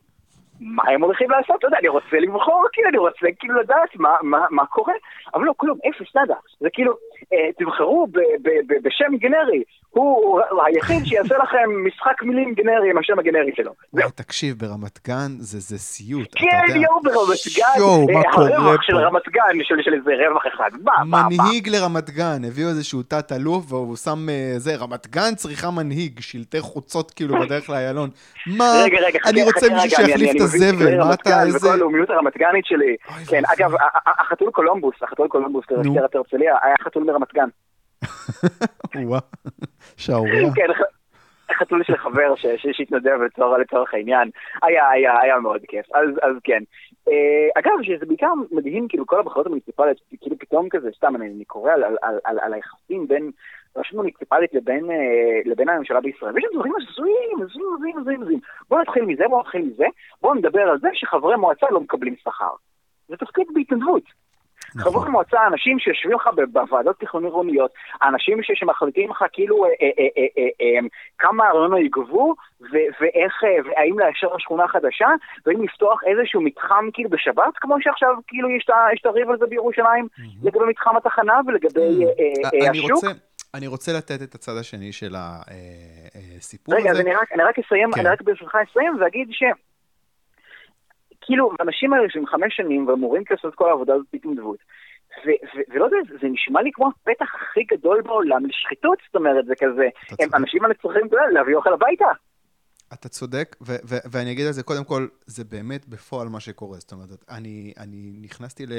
Speaker 2: מה הם הולכים לעשות? אתה יודע, אני רוצה לבחור, כאילו, אני רוצה כאילו לדעת מה, מה, מה קורה, אבל לא, כלום, אפס, נאדה. זה כאילו, אה, תבחרו ב, ב, ב, בשם גנרי, הוא היחיד שיעשה לכם משחק מילים גנרי עם השם הגנרי שלו.
Speaker 1: וואי, תקשיב, ברמת גן זה, זה סיוט,
Speaker 2: כן, יואו, ברמת גן,
Speaker 1: יואו, מה קורה פה?
Speaker 2: הרווח של רמת גן, של, של איזה רווח אחד, מה?
Speaker 1: מנהיג לרמת גן, הביאו איזשהו תת-אלוף, והוא שם, אה, זה, רמת גן צריכה מנהיג, שלטי חוצות כאילו בדרך לאיילון. מה,
Speaker 2: רגע, רגע,
Speaker 1: אני רוצה מישהו שיחליף את הזבל, מה אתה, איזה...
Speaker 2: וכל הלאומיות הרמת גנית שלי. כן. אגב, החתול קולומבוס, החתול קולומבוס היה חתול מרמת גן.
Speaker 1: וואו, שערוריה.
Speaker 2: כן, ח- חתול של חבר שהתנדב לצורך, העניין, היה, היה, היה מאוד כיף, אז, אז כן. אה, אגב, שזה בעיקר מדהים, כאילו כל הבחירות המוניציפליות, כאילו פתאום כזה, סתם, אני, אני קורא על, על, על, על, על היחסים בין רשות מוניציפלית לבין, אה, לבין הממשלה בישראל, ויש שם דברים הזויים, הזויים, הזויים, הזויים, הזויים. בואו נתחיל מזה, בואו נתחיל מזה, בואו נדבר על זה שחברי מועצה לא מקבלים שכר. זה תפקיד בהתנדבות.
Speaker 1: נכון.
Speaker 2: חברי מועצה, אנשים שיושבים לך בוועדות תכנון עירוניות, האנשים ש- שמחליטים לך כאילו אה, אה, אה, כמה ארנונה יגבו, ו- ואיך, והאם לאשר שכונה חדשה, והאם לפתוח איזשהו מתחם כאילו בשבת, כמו שעכשיו כאילו יש את הריב על זה בירושלים, לגבי מתחם התחנה ולגבי השוק.
Speaker 1: רוצה, אני רוצה לתת את הצד השני של הסיפור
Speaker 2: רגע,
Speaker 1: הזה.
Speaker 2: אז אני רק, אני רק אסיים,
Speaker 1: כן.
Speaker 2: אני רק ברשותך אסיים ואגיד ש... כאילו, האנשים האלה שהם חמש שנים ואמורים לעשות כל העבודה הזאת בהתנדבות, ו- ו- ולא יודע, זה נשמע לי כמו הפתח הכי גדול בעולם לשחיתות, זאת אומרת, זה כזה, הם. אנשים האלה צריכים להביא אוכל הביתה.
Speaker 1: אתה צודק, ו- ו- ואני אגיד על זה, קודם כל, זה באמת בפועל מה שקורה. זאת אומרת, אני, אני נכנסתי ל...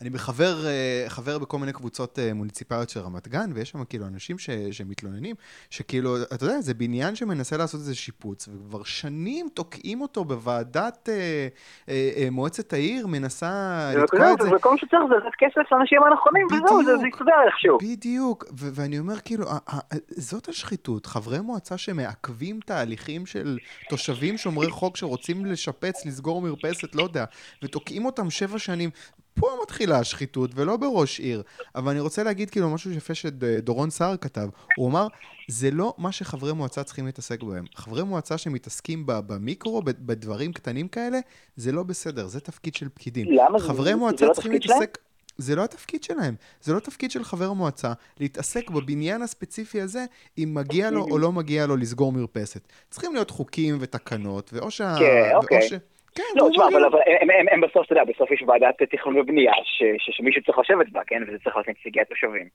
Speaker 1: אני בחבר אה, חבר בכל מיני קבוצות אה, מוניציפליות של רמת גן, ויש שם כאילו אנשים ש, שמתלוננים, שכאילו, אתה יודע, זה בניין שמנסה לעשות איזה שיפוץ, וכבר שנים תוקעים אותו בוועדת אה, אה, אה, מועצת העיר, מנסה לתקוע את זה.
Speaker 2: וכל מה שצריך זה לתת כסף לאנשים הנכונים, וזהו, זה זה. יסתדר איכשהו.
Speaker 1: בדיוק, ו- ואני אומר כאילו, ה- ה- זאת השחיתות, חברי מועצה שמעכבים תהליכים של תושבים שומרי חוק שרוצים לשפץ, לסגור מרפסת, לא יודע, ותוקעים אותם שבע שנים. פה מתחילה השחיתות, ולא בראש עיר. אבל אני רוצה להגיד כאילו משהו יפה שדורון סער כתב. הוא אמר, זה לא מה שחברי מועצה צריכים להתעסק בהם. חברי מועצה שמתעסקים במיקרו, בדברים קטנים כאלה, זה לא בסדר, זה תפקיד של פקידים.
Speaker 2: למה? זה-
Speaker 1: חברי
Speaker 2: זה- זה
Speaker 1: מועצה
Speaker 2: לא
Speaker 1: צריכים? להתעסק... זה לא התפקיד שלהם, זה לא תפקיד של חבר המועצה להתעסק בבניין הספציפי הזה, אם מגיע לו או לא מגיע לו לסגור מרפסת. צריכים להיות חוקים ותקנות, ואו שה...
Speaker 2: כן, אוקיי.
Speaker 1: ש... כן,
Speaker 2: לא, תשמע. אבל אבל הם- הם- הם בסוף, אתה יודע, בסוף יש ועדת תכנון ובנייה, ש- ש- שמישהו צריך לשבת בה, כן? וזה צריך להיות נציגי התושבים.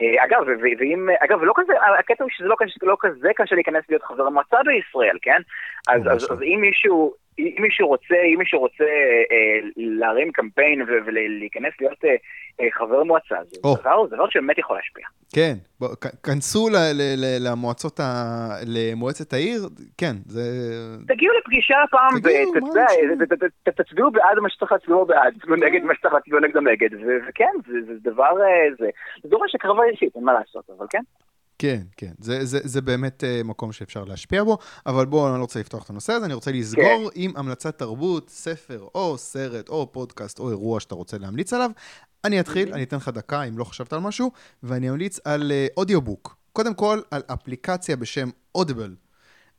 Speaker 2: אה, אגב, ואם, אגב, לא כזה, הקטע הוא שזה לא כזה- לא כזה קשה להיכנס להיות חבר המועצה בישראל, כן? אז אז-
Speaker 1: לא.
Speaker 2: אז אם מישהו... אם מישהו רוצה, אם מישהו רוצה אה, להרים קמפיין ולהיכנס להיות אה, אה, חבר מועצה, זה
Speaker 1: או.
Speaker 2: דבר, דבר שבאמת יכול להשפיע.
Speaker 1: כן, בוא, כנסו ל- ל- ל- למועצות ה... למועצת העיר, כן, זה...
Speaker 2: תגיעו לפגישה פעם,
Speaker 1: תגיעו,
Speaker 2: ות-
Speaker 1: מה
Speaker 2: אתה יודע,
Speaker 1: זה?
Speaker 2: ת- ת- ת- תצביעו בעד מה שצריך להצביעו בעד, תצביעו נגד מה שצריך להצביעו נגד, ו- וכן, זה דבר, אה, זה דורש הקרבה אישית, אין מה לעשות, אבל כן.
Speaker 1: כן, כן, זה, זה, זה באמת uh, מקום שאפשר להשפיע בו, אבל בואו, אני לא רוצה לפתוח את הנושא הזה, אני רוצה לסגור עם המלצת תרבות, ספר, או סרט, או פודקאסט, או אירוע שאתה רוצה להמליץ עליו. אני אתחיל, אני אתן לך דקה, אם לא חשבת על משהו, ואני אמליץ על אה, audiobook. קודם כל, על אפליקציה בשם Audible.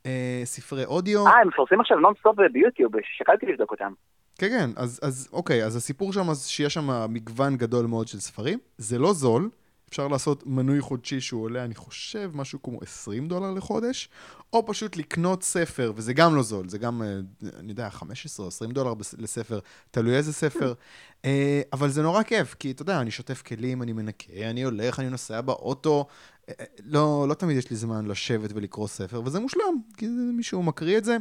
Speaker 1: אה, ספרי אודיו.
Speaker 2: אה, הם מפרסמים עכשיו נונסטופ ביוטיוב, שקלתי לבדוק אותם.
Speaker 1: כן, כן, אז, אז אוקיי, אז הסיפור שם, שיש שם מגוון גדול מאוד של ספרים. זה לא זול, אפשר לעשות מנוי חודשי שהוא עולה, אני חושב, משהו כמו 20 דולר לחודש, או פשוט לקנות ספר, וזה גם לא זול, זה גם, אה, אני יודע, 15 או 20 דולר לספר, תלוי איזה ספר. אה, אבל זה נורא כיף, כי אתה יודע, אני שוטף כלים, אני מנקה, אני הולך, אני נוסע באוטו. אה, לא, לא תמיד יש לי זמן לשבת ולקרוא ספר, וזה מושלם, כי מישהו מקריא את זה.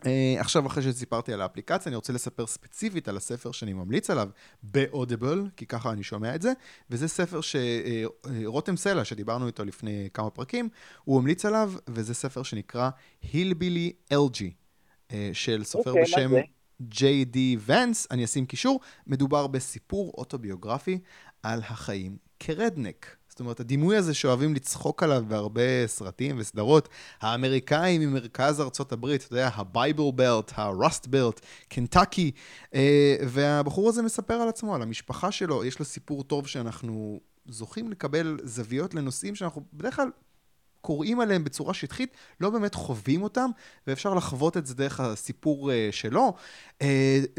Speaker 1: Uh, עכשיו, אחרי שסיפרתי על האפליקציה, אני רוצה לספר ספציפית על הספר שאני ממליץ עליו ב-Audible, כי ככה אני שומע את זה, וזה ספר שרותם uh, סלע, שדיברנו איתו לפני כמה פרקים, הוא המליץ עליו, וזה ספר שנקרא Hillbilly Elegy, אה, של סופר אוקיי, אוקיי, בשם ג'יי די ונס, אני אשים קישור, מדובר בסיפור אוטוביוגרפי על החיים כ redneck. זאת אומרת, הדימוי הזה שאוהבים לצחוק עליו בהרבה סרטים וסדרות, האמריקאים ממרכז ארצות הברית, אתה יודע, ה Bible Belt, ה Rust Belt, קנטקי, אה, והבחור הזה מספר על עצמו, על המשפחה שלו, יש לו סיפור טוב שאנחנו זוכים לקבל זוויות לנושאים שאנחנו בדרך כלל קוראים עליהם בצורה שטחית, לא באמת חווים אותם, ואפשר לחוות את זה דרך הסיפור uh, שלו. Uh,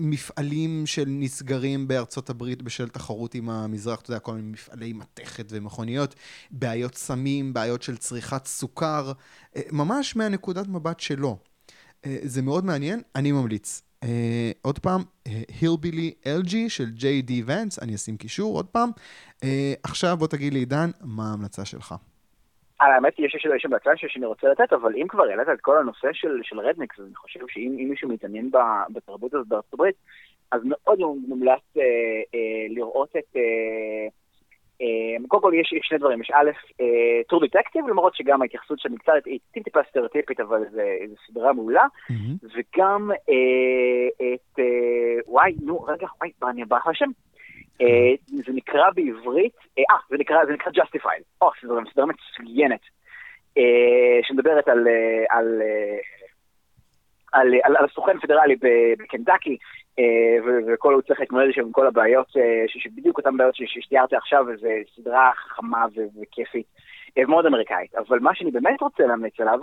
Speaker 1: מפעלים של נסגרים בארצות הברית בשל תחרות עם המזרח, אתה יודע, כל מיני מפעלי מתכת ומכוניות, בעיות סמים, בעיות של צריכת סוכר, uh, ממש מהנקודת מבט שלו. זה מאוד מעניין, אני ממליץ. Uh, עוד פעם, הילבילי LG של די ונס, אני אשים קישור עוד פעם. Uh, עכשיו בוא תגיד לי, עידן, מה ההמלצה שלך?
Speaker 2: אה, האמת היא שיש המלצה שאני רוצה לתת, אבל אם כבר העלית את כל הנושא של, של רדניקס, אז אני חושב שאם מישהו מתעניין בתרבות הזאת בארצות הברית, אז מאוד מומלץ אה, אה, לראות את... אה, אה, קודם כל יש, יש שני דברים, יש א', טור דטקטיב, למרות שגם ההתייחסות שם קצת, היא טיפ-טיפה סטריאוטיפית, אבל זו סדרה מעולה, mm-hmm. וגם אה, את, אה, וואי, נו, רגע, וואי, אני אברך לשם. אה, זה נקרא בעברית, אה, אה, זה נקרא, זה נקרא Justified. או, זו סדרה מצוינת, אה, שמדברת על, על, על, על, על הסוכן פדרלי בקנטקי, וכל הוא צריך להתמודד עם כל הבעיות, שבדיוק אותן בעיות שתיארתי עכשיו, וזו סדרה חכמה וכיפית. מאוד אמריקאית, אבל מה שאני באמת רוצה להמליץ עליו,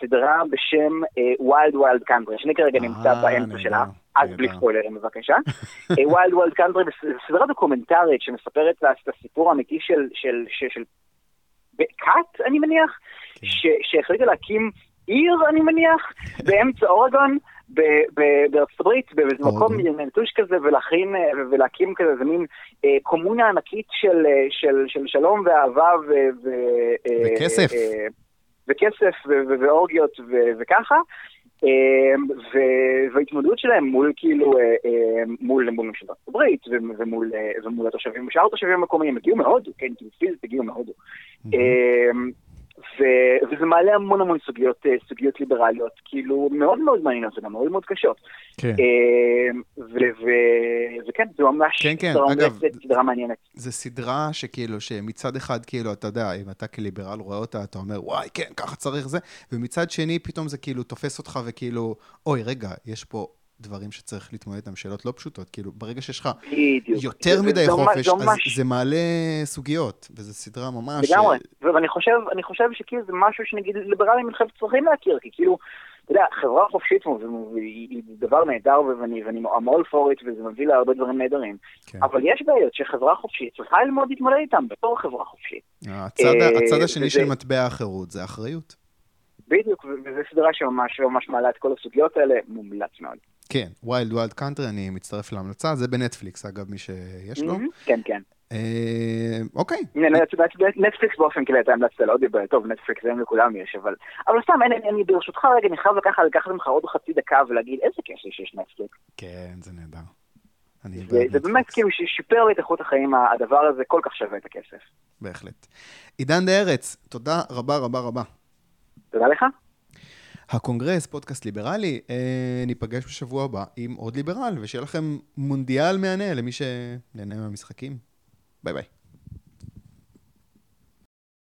Speaker 2: סדרה בשם Wild Wild Country, שאני כרגע נמצא באמצע שלה. אז בלי ספוילרים בבקשה. Wild Wild Country, סדרה דוקומנטרית שמספרת את הסיפור האמיתי של, כת, אני מניח, כן. שהחליטה להקים עיר, אני מניח, באמצע אורגון. בארצות הברית, באיזה מקום נטוש כזה, ולהכין, ולהקים כזה איזה מין אה, קומונה ענקית של, אה, של, של שלום ואהבה ו... ו
Speaker 1: וכסף.
Speaker 2: אה, וכסף ואורגיות וככה. אמ, וההתמודדות שלהם מול כאילו, אה, אה, מול ממשלת ארצות הברית ומול, אה, ומול התושבים, ושאר התושבים המקומיים הגיעו מהודו, כן, כאילו פיזית הגיעו מהודו. ו- וזה מעלה המון המון סוגיות, סוגיות ליברליות, כאילו מאוד מאוד מעניינות וגם מאוד מאוד קשות. כן. אמ, וכן, זה ממש
Speaker 1: כן, כן. אגב, סדרה מעניינת. זה סדרה שכאילו, שמצד אחד, כאילו, אתה יודע, אם אתה כליברל רואה אותה, אתה אומר, וואי, כן, ככה צריך זה, ומצד שני, פתאום זה כאילו תופס אותך וכאילו, אוי, רגע, יש פה דברים שצריך להתמודד איתם, שאלות לא פשוטות. כאילו, ברגע שיש לך יותר מדי חופש, אז זה מעלה סוגיות, וזו סדרה ממש...
Speaker 2: לגמרי, ואני חושב, חושב שכאילו זה משהו שנגיד ליברלים צריכים להכיר, כי כאילו... אתה יודע, חברה חופשית היא דבר נהדר ואני, ואני המול פורית וזה מביא להרבה דברים נהדרים. כן. אבל יש בעיות שחברה חופשית צריכה ללמוד להתמודד איתם בתור חברה חופשית.
Speaker 1: הצד, אה, הצד השני. של מטבע החירות זה אחריות.
Speaker 2: בדיוק, וזו סדרה שממש ממש מעלה את כל הסוגיות האלה, מומלץ מאוד.
Speaker 1: כן, Wild Wild Country, אני מצטרף להמלצה, זה בנטפליקס אגב, מי שיש לו.
Speaker 2: כן, כן.
Speaker 1: אה, אוקיי.
Speaker 2: נטפליקס באופן כללי, אתה המלצת על Audible, טוב, נטפליקס היום לכולם יש, אבל... אבל סתם, אני ברשותך רגע, אני חייב לקחת ממך עוד חצי דקה ולהגיד איזה כיף שיש נטפליקס.
Speaker 1: כן, זה נהדר.
Speaker 2: זה באמת כאילו שיפר לי את איכות החיים, הדבר הזה כל כך שווה את הכסף.
Speaker 1: בהחלט. עידן דה ארץ, תודה רבה רבה רבה.
Speaker 2: תודה לך.
Speaker 1: הקונגרס, פודקאסט ליברלי, אה, ניפגש בשבוע הבא עם עוד ליברל, ושיהיה לכם מונדיאל מהנה למי שנהנה מהמשחקים. ביי ביי.